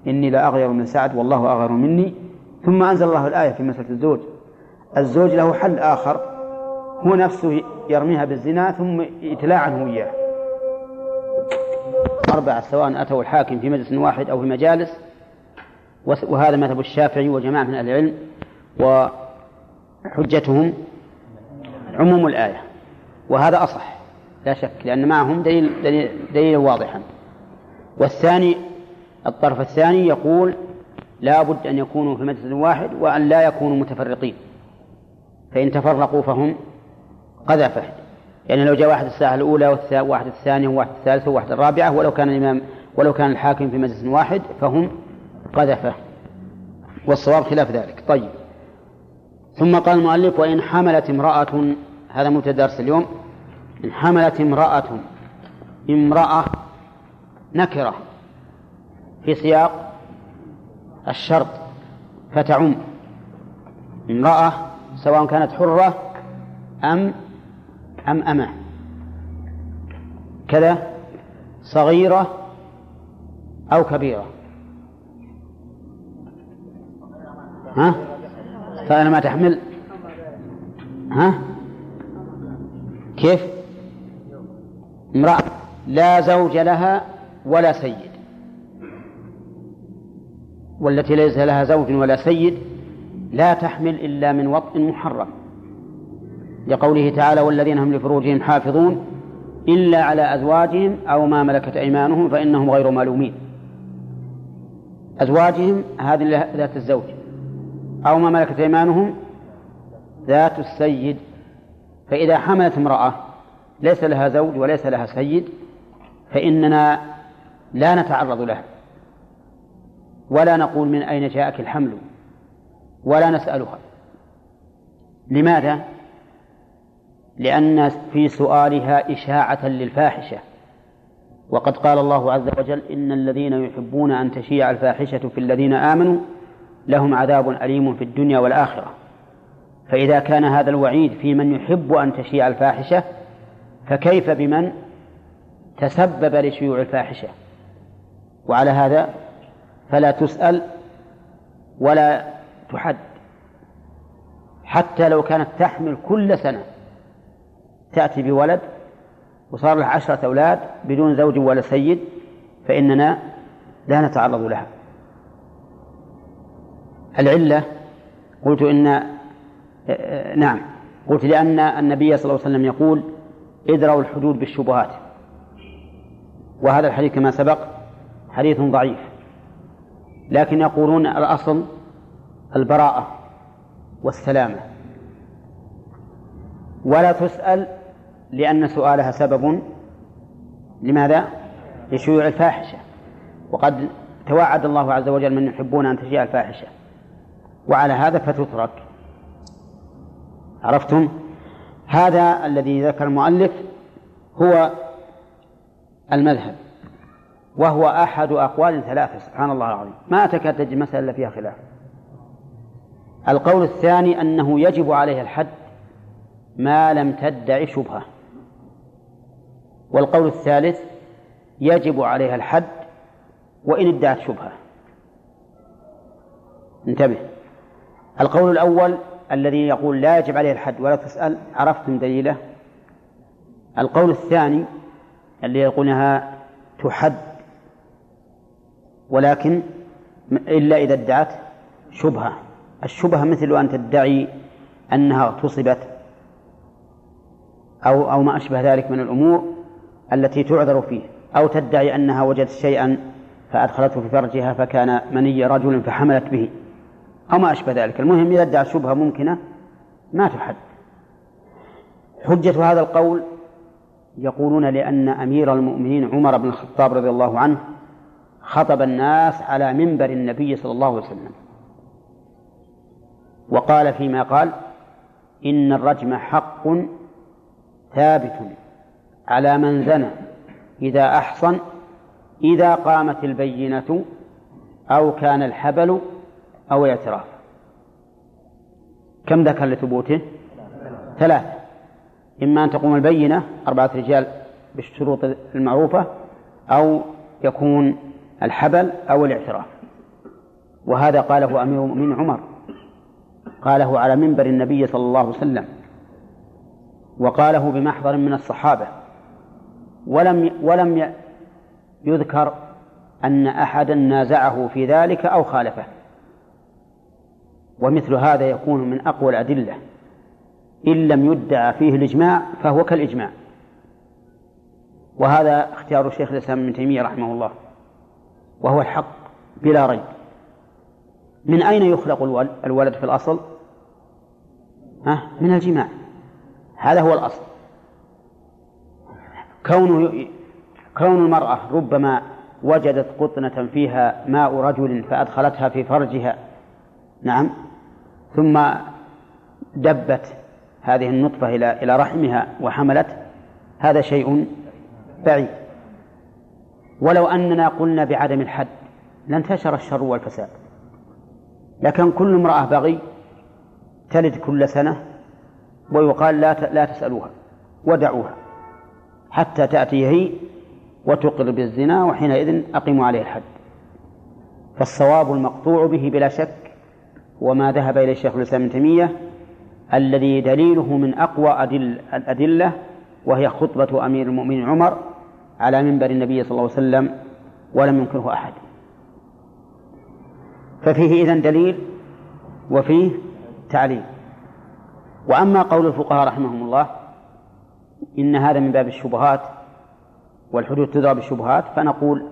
إني لا أغير من سعد والله أغير مني. ثم أنزل الله الآية في مسألة الزوج. الزوج له حل آخر هو نفسه يرميها بالزنا ثم يتلاعن هو إياه. أربعة سواء أتوا الحاكم في مجلس واحد أو في مجالس وهذا مذهب الشافعي وجماعة من أهل العلم وحجتهم عموم الآية وهذا أصح لا شك لأن معهم دليل دليل, دليل واضحا. والثاني الطرف الثاني يقول لا بد أن يكونوا في مجلس واحد وأن لا يكونوا متفرقين. فإن تفرقوا فهم قذفة يعني لو جاء واحد الساعة الأولى والثا- واحد الثانية وواحد الثالثة وواحد الرابعة ولو كان الإمام ولو كان الحاكم في مجلس واحد فهم قذفة. والصواب خلاف ذلك. طيب. ثم قال المؤلف وإن حملت امرأة هذا مبتدأ درس اليوم. إن حملت امرأة امرأة نكرة في سياق الشرط فتعم. امرأة سواء كانت حرة أم أم أمة. كذا صغيرة أو كبيرة. ها؟ فأنا ما تحمل. ها؟ كيف؟ امرأة لا زوج لها ولا سيد. والتي ليس لها زوج ولا سيد لا تحمل إلا من وطء محرم. لقوله تعالى والذين هم لفروجهم حافظون إلا على أزواجهم أو ما ملكت أيمانهم فإنهم غير ملومين. أزواجهم هذه ذات الزوج. أو ما ملكت أيمانهم ذات السيد. فإذا حملت امرأة ليس لها زوج وليس لها سيد فإننا لا نتعرض لها. ولا نقول من أين جاءك الحمل ولا نسألها. لماذا؟ لأن في سؤالها إشاعة للفاحشة. وقد قال الله عز وجل إن الذين يحبون أن تشيع الفاحشة في الذين آمنوا لهم عذاب أليم في الدنيا والآخرة. فإذا كان هذا الوعيد في من يحب أن تشيع الفاحشة فكيف بمن تسبب لشيوع الفاحشة؟ وعلى هذا فلا تسأل ولا تحد. حتى لو كانت تحمل كل سنة تأتي بولد وصار لها عشرة أولاد بدون زوج ولا سيد فإننا لا نتعرض لها. العلة قلت إن نعم قلت لأن النبي صلى الله عليه وسلم يقول ادروا الحدود بالشبهات. وهذا الحديث كما سبق حديث ضعيف لكن يقولون الأصل البراءة والسلامة. ولا تسأل لأن سؤالها سبب لماذا؟ لشيوع الفاحشة. وقد توعد الله عز وجل من يحبون أن تشيع الفاحشة. وعلى هذا فتترك. عرفتم؟ هذا الذي ذكر المؤلف هو المذهب وهو أحد أقوال ثلاثة سبحان الله العظيم. ما تكاد تجد مسألة فيها خلاف. القول الثاني أنه يجب عليه الحد ما لم تدع شبهة. والقول الثالث يجب عليها الحد وإن ادعت شبهة. انتبه. القول الأول الذي يقول لا يجب عليه الحد ولا تسأل عرفتم دليله. القول الثاني الذي يقولها تحد ولكن إلا إذا ادعت شبهة. الشبهة مثل أن تدعي أنها اغتصبت أو أو ما أشبه ذلك من الأمور التي تعذر فيه. أو تدعي أنها وجدت شيئا فأدخلته في فرجها فكان مني رجل فحملت به. أو ما أشبه ذلك. المهم إذا ادعى شبهة ممكنة ما تحد. حجة هذا القول يقولون لأن أمير المؤمنين عمر بن الخطاب رضي الله عنه خطب الناس على منبر النبي صلى الله عليه وسلم. وقال فيما قال إن الرجم حق ثابت على من زنى إذا أحصن إذا قامت البينة أو كان الحبل أو الاعتراف كم ذكر لثبوته؟ ثلاثة إما أن تقوم البينة أربعة رجال بالشروط المعروفة أو يكون الحبل أو الاعتراف. وهذا قاله أمير المؤمنين عمر. قاله على منبر النبي صلى الله عليه وسلم. وقاله بمحضر من الصحابة. ولم ولم يذكر أن أحدا نازعه في ذلك أو خالفه. ومثل هذا يكون من أقوى الأدلة. إن لم يدعى فيه الإجماع فهو كالإجماع. وهذا اختيار الشيخ الإسلام ابن تيمية رحمه الله. وهو الحق بلا ريب. من أين يخلق الولد في الأصل؟ ها؟ من الجماع. هذا هو الأصل. كون كون المرأة ربما وجدت قطنة فيها ماء رجل فأدخلتها في فرجها. نعم. ثم دبت هذه النطفة إلى إلى رحمها وحملت هذا شيء بعيد. ولو أننا قلنا بعدم الحد لانتشر الشر والفساد. لكن كل امرأة بغي تلد كل سنة ويقال لا لا تسألوها ودعوها حتى تأتي هي وتقر بالزنا وحينئذ أقيموا عليه الحد. فالصواب المقطوع به بلا شك وما ذهب إليه الشيخ الإسلام ابن تيمية الذي دليله من أقوى أدل الأدلة وهي خطبة أمير المؤمنين عمر على منبر النبي صلى الله عليه وسلم ولم ينكره أحد. ففيه إذن دليل وفيه تعليل. وأما قول الفقهاء رحمهم الله إن هذا من باب الشبهات والحدود تدرى بالشبهات فنقول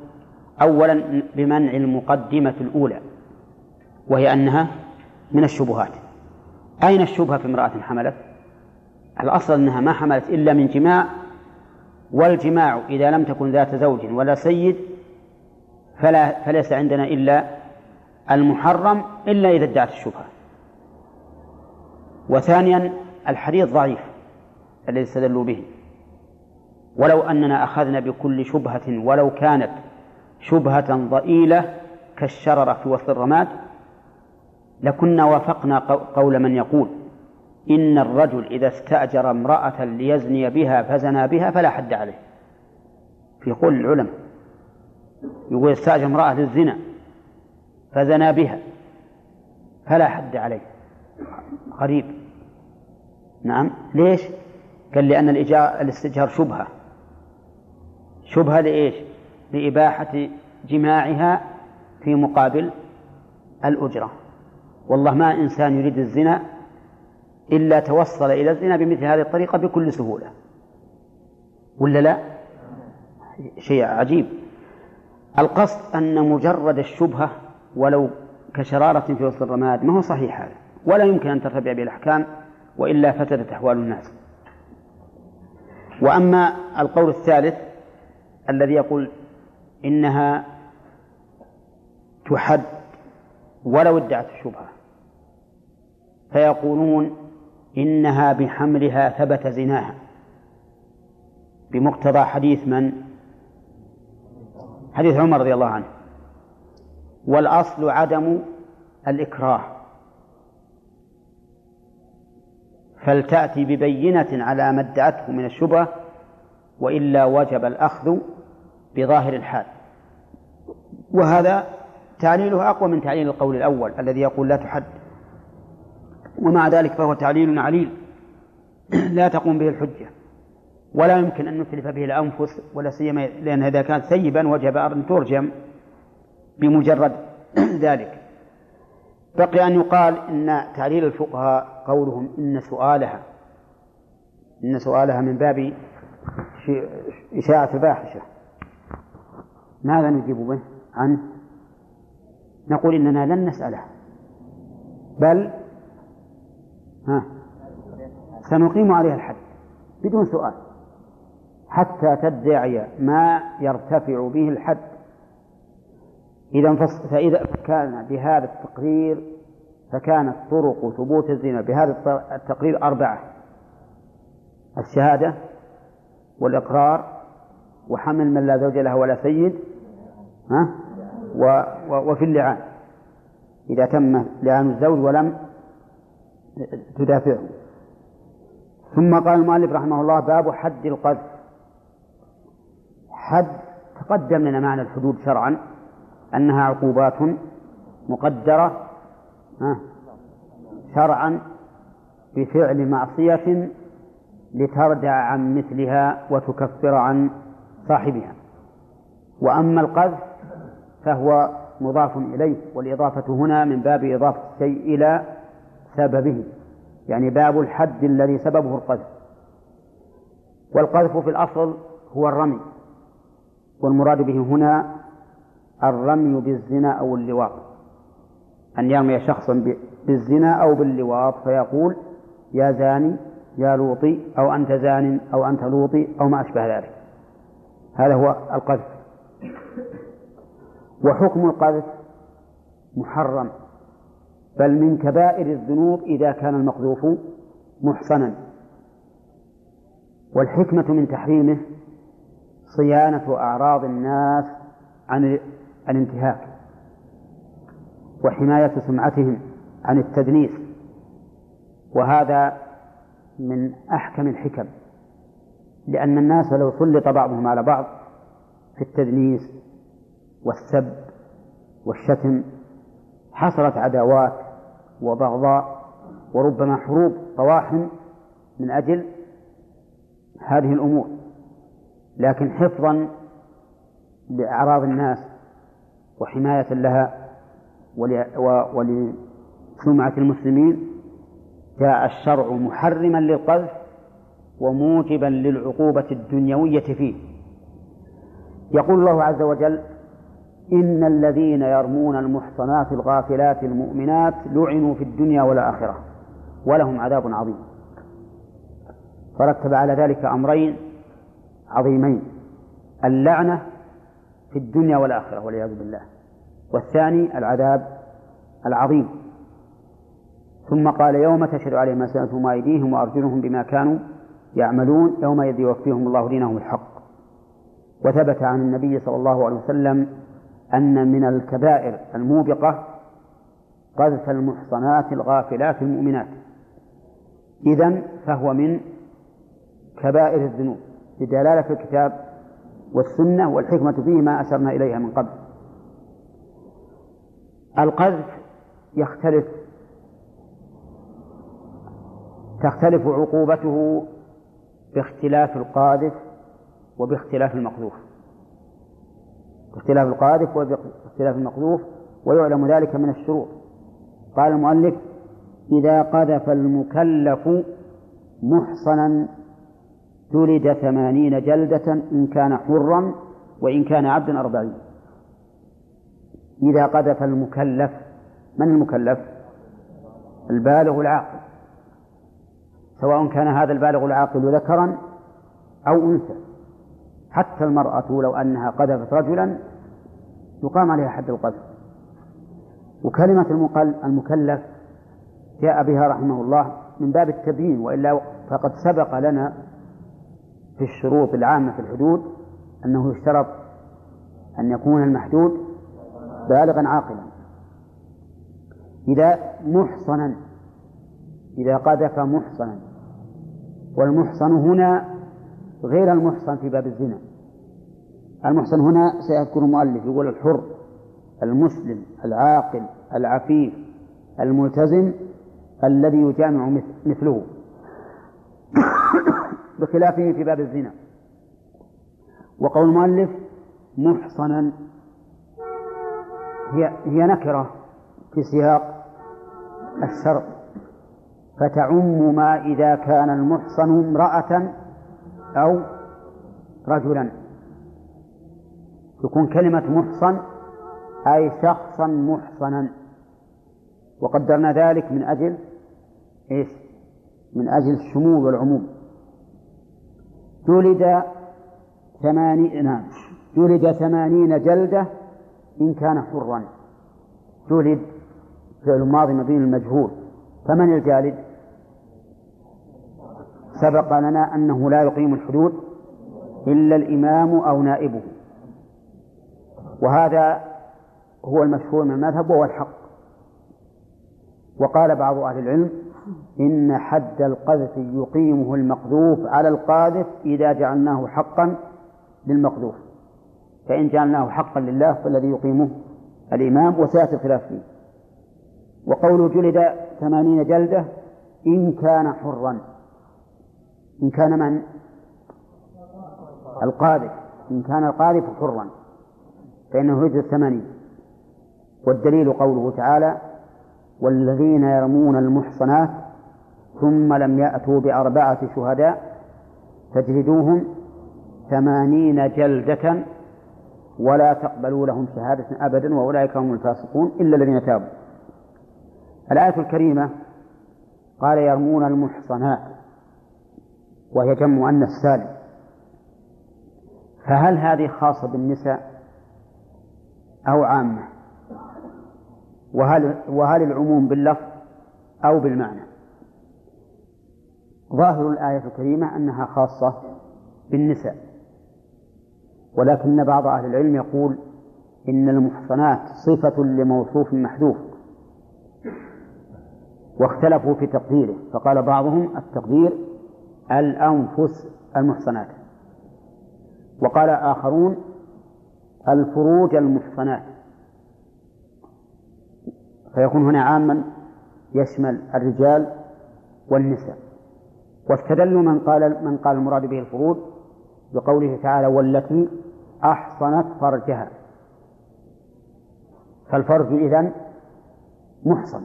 أولا بمنع المقدمة الأولى وهي أنها من الشبهات. أين الشبهة في امرأة حملت؟ الأصل أنها ما حملت إلا من جماع والجماع إذا لم تكن ذات زوج ولا سيد فلا فليس عندنا إلا المحرم إلا إذا ادعت الشبهة. وثانيا الحديث ضعيف الذي استدلوا به. ولو أننا أخذنا بكل شبهة ولو كانت شبهة ضئيلة كالشررة في وسط الرماد لكنا وافقنا قول من يقول إن الرجل إذا استأجر امرأة ليزني بها فزنى بها فلا حد عليه. في قول العلماء يقول استأجر امرأة للزنا فزنى بها فلا حد عليه. غريب. نعم. ليش؟ قال لأن الاستئجار شبهة. شبهة لإيش؟ لإباحة جماعها في مقابل الأجرة. والله ما إنسان يريد الزنا إلا توصل إلى الزنا بمثل هذه الطريقة بكل سهولة. ولا لا؟ شيء عجيب. القصد أن مجرد الشبهة ولو كشرارة في وسط الرماد ما هو صحيح هذا. ولا يمكن أن ترتفع به الأحكام وإلا فسدت أحوال الناس. وأما القول الثالث الذي يقول إنها تحد ولو ادعت الشبهة. فيقولون إنها بحملها ثبت زناها. بمقتضى حديث من؟ حديث عمر رضي الله عنه. والأصل عدم الإكراه. فلتأتي ببينة على ما ادعته من الشبهة وإلا وجب الأخذ بظاهر الحال. وهذا تعليله أقوى من تعليل القول الأول الذي يقول لا تحد. ومع ذلك فهو تعليل عليل. لا تقوم به الحجة. ولا يمكن أن نتلف به الأنفس ولا سيما لأن إذا كانت ثيبا وجب أن ترجم بمجرد ذلك. بقي أن يقال إن تعليل الفقهاء قولهم إن سؤالها إن سؤالها من باب إشاعة الفاحشة ماذا نجيب به عنه نقول إننا لن نسأله بل ها. سنقيم عليها الحد. بدون سؤال. حتى تدعي ما يرتفع به الحد. إذا فإذا كان بهذا التقرير فكانت طرق ثبوت الزنا بهذا التقرير أربعة. الشهادة والإقرار وحمل من لا زوج له ولا سيد ها و وفي اللعان. إذا تم لعان الزوج ولم تدافعه ثم قال المؤلف رحمه الله باب حد القذف. حد تقدم لنا معنى الحدود شرعا أنها عقوبات مقدرة شرعا بفعل معصية لتردع عن مثلها وتكفر عن صاحبها. وأما القذف فهو مضاف إليه والإضافة هنا من باب إضافة الشيء إلى سببه يعني باب الحد الذي سببه القذف. والقذف في الأصل هو الرمي والمراد به هنا الرمي بالزنا أو اللواط. أن يرمي شخصا بالزنا أو باللواط فيقول يا زاني يا لوطي أو أنت زان أو أنت لوطي أو ما أشبه ذلك. هذا هو القذف. وحكم القذف محرم. بل من كبائر الذنوب إذا كان المقذوف محصنا. والحكمة من تحريمه صيانة أعراض الناس عن الانتهاك وحماية سمعتهم عن التدنيس. وهذا من أحكم الحكم لأن الناس لو سلط بعضهم على بعض في التدنيس والسب والشتم حصلت عداوات وبغضاء وربما حروب طواحن من أجل هذه الأمور. لكن حفظا لأعراض الناس وحماية لها سمعة المسلمين جاء الشرع محرما للقذف وموجبا للعقوبة الدنيوية فيه. يقول الله عز وجل إن الذين يرمون المحصنات الغافلات المؤمنات لعنوا في الدنيا والآخرة ولهم عذاب عظيم. فرتب على ذلك أمرين عظيمين اللعنة في الدنيا والآخرة والعياذ بالله والثاني العذاب العظيم. ثم قال يوم تشهد عليهم ألسنتهم وأيديهم وأرجلهم بما كانوا يعملون يومئذ يوفيهم الله دينهم الحق. وثبت عن النبي صلى الله عليه وسلم أن من الكبائر الموبقة قذف المحصنات الغافلات المؤمنات. إذا فهو من كبائر الذنوب بدلالة الكتاب والسنة والحكمة فيه ما أشرنا إليها من قبل. القذف يختلف تختلف عقوبته باختلاف القاذف وباختلاف المقذوف. باختلاف القاذف وباختلاف المقذوف ويعلم ذلك من الشروط. قال المؤلف إذا قذف المكلف محصنا جلد ثمانين جلدة إن كان حرا وإن كان عبدا أربعين. إذا قذف المكلف من المكلف؟ البالغ العاقل. سواء كان هذا البالغ العاقل ذكرا أو أنثى. حتى المرأة لو أنها قذفت رجلا يقام عليها حد القذف. وكلمة المكلف جاء بها رحمه الله من باب التبيين وإلا فقد سبق لنا في الشروط العامة في الحدود أنه يشترط أن يكون المحدود بالغا عاقلا. إذا محصنا إذا قذف محصنا والمحصن هنا غير المحصن في باب الزنا. المحصن هنا سيذكر المؤلف يقول الحر المسلم العاقل العفيف الملتزم الذي يجامع مثله. بخلافه في باب الزنا. وقول المؤلف محصنا هي هي نكرة في سياق الشرط فتعم ما إذا كان المحصن امرأة أو رجلا. تكون كلمة محصن أي شخصا محصنا. وقدرنا ذلك من أجل إيش؟ من أجل الشمول والعموم. جلد ثمانين نعم. جلد ثمانين جلدة إن كان حرا. جلد فعل ماضي مبين المجهول فمن الجالد. سبق لنا أنه لا يقيم الحدود إلا الإمام أو نائبه. وهذا هو المشهور من المذهب وهو الحق. وقال بعض أهل العلم إن حد القذف يقيمه المقذوف على القاذف إذا جعلناه حقا للمقذوف. فإن جعلناه حقا لله فالذي يقيمه الإمام وسيأتي الخلاف فيه. وقول جلد ثمانين جلدة إن كان حرا. إن كان من؟ القاذف. إن كان القاذف حرا فإنه يجلد ثمانين والدليل قوله تعالى والذين يرمون المحصنات ثم لم يأتوا بأربعة شهداء فاجلدوهم ثمانين جلدة ولا تقبلوا لهم شهادة أبدا وأولئك هم الفاسقون إلا الذين تابوا. الآية الكريمة قال يرمون المحصنات. وهي جمع مؤنث سالم. فهل هذه خاصة بالنساء أو عامة؟ وهل وهل العموم باللفظ أو بالمعنى؟ ظاهر الآية الكريمة أنها خاصة بالنساء. ولكن بعض أهل العلم يقول إن المحصنات صفة لموصوف محذوف. واختلفوا في تقديره فقال بعضهم التقدير الأنفس المحصنات. وقال آخرون الفروج المحصنات. فيكون هنا عاما يشمل الرجال والنساء. واستدلوا من قال من قال المراد به الفروج بقوله تعالى والتي أحصنت فرجها فالفرج إذن محصن.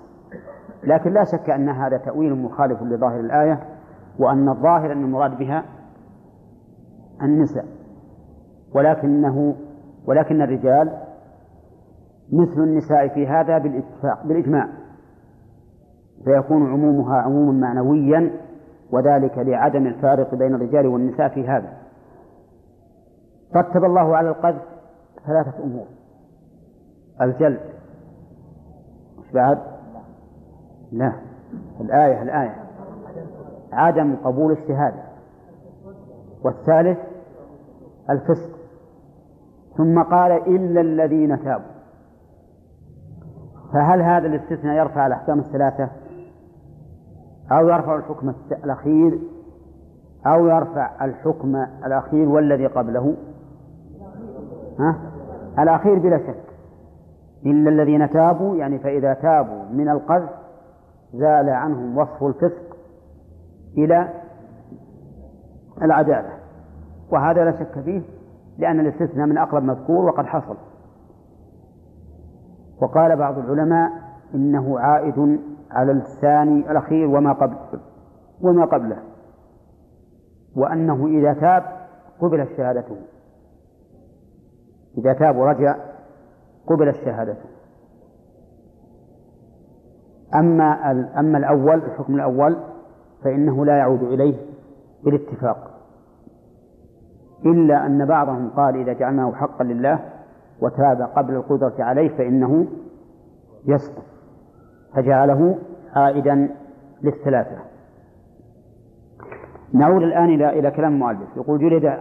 لكن لا شك أن هذا تأويل مخالف لظاهر الآية وأن الظاهر أن المراد بها النساء ولكنه ولكن الرجال مثل النساء في هذا بالاتفاق بالإجماع فيكون عمومها عموما معنويا وذلك لعدم الفارق بين الرجال والنساء في هذا. رتب الله على القذف ثلاثة أمور. الجلد. مش بعد؟ لا. الآية الآية. عدم قبول الشهادة. والثالث الفسق. ثم قال إلا الذين تابوا. فهل هذا الاستثناء يرفع الأحكام الثلاثة؟ أو يرفع الحكم الأخير؟ أو يرفع الحكم الأخير والذي قبله؟ ها؟ الأخير بلا شك. إلا الذين تابوا يعني فإذا تابوا من القذف زال عنهم وصف الفسق إلى العدالة. وهذا لا شك فيه لأن الاستثناء من أقرب مذكور وقد حصل. وقال بعض العلماء إنه عائد على الثاني الأخير وما قبل وما قبله. وأنه إذا تاب قبلت شهادته. إذا تاب ورجع قبلت شهادته. أما أما الأول الحكم الأول فإنه لا يعود إليه بالاتفاق. إلا أن بعضهم قال إذا جعلناه حقا لله وتاب قبل القدرة عليه فإنه يسقط. فجعله عائدا للثلاثة. نعود الآن إلى إلى كلام المؤلف. يقول جلد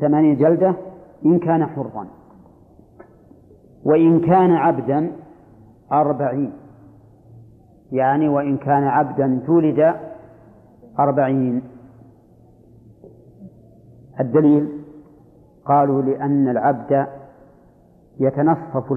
ثمانين جلدة إن كان حرا وإن كان عبدا أربعين. يعني وإن كان عبدا جلد أربعين. الدليل قالوا لأن العبد يتنصف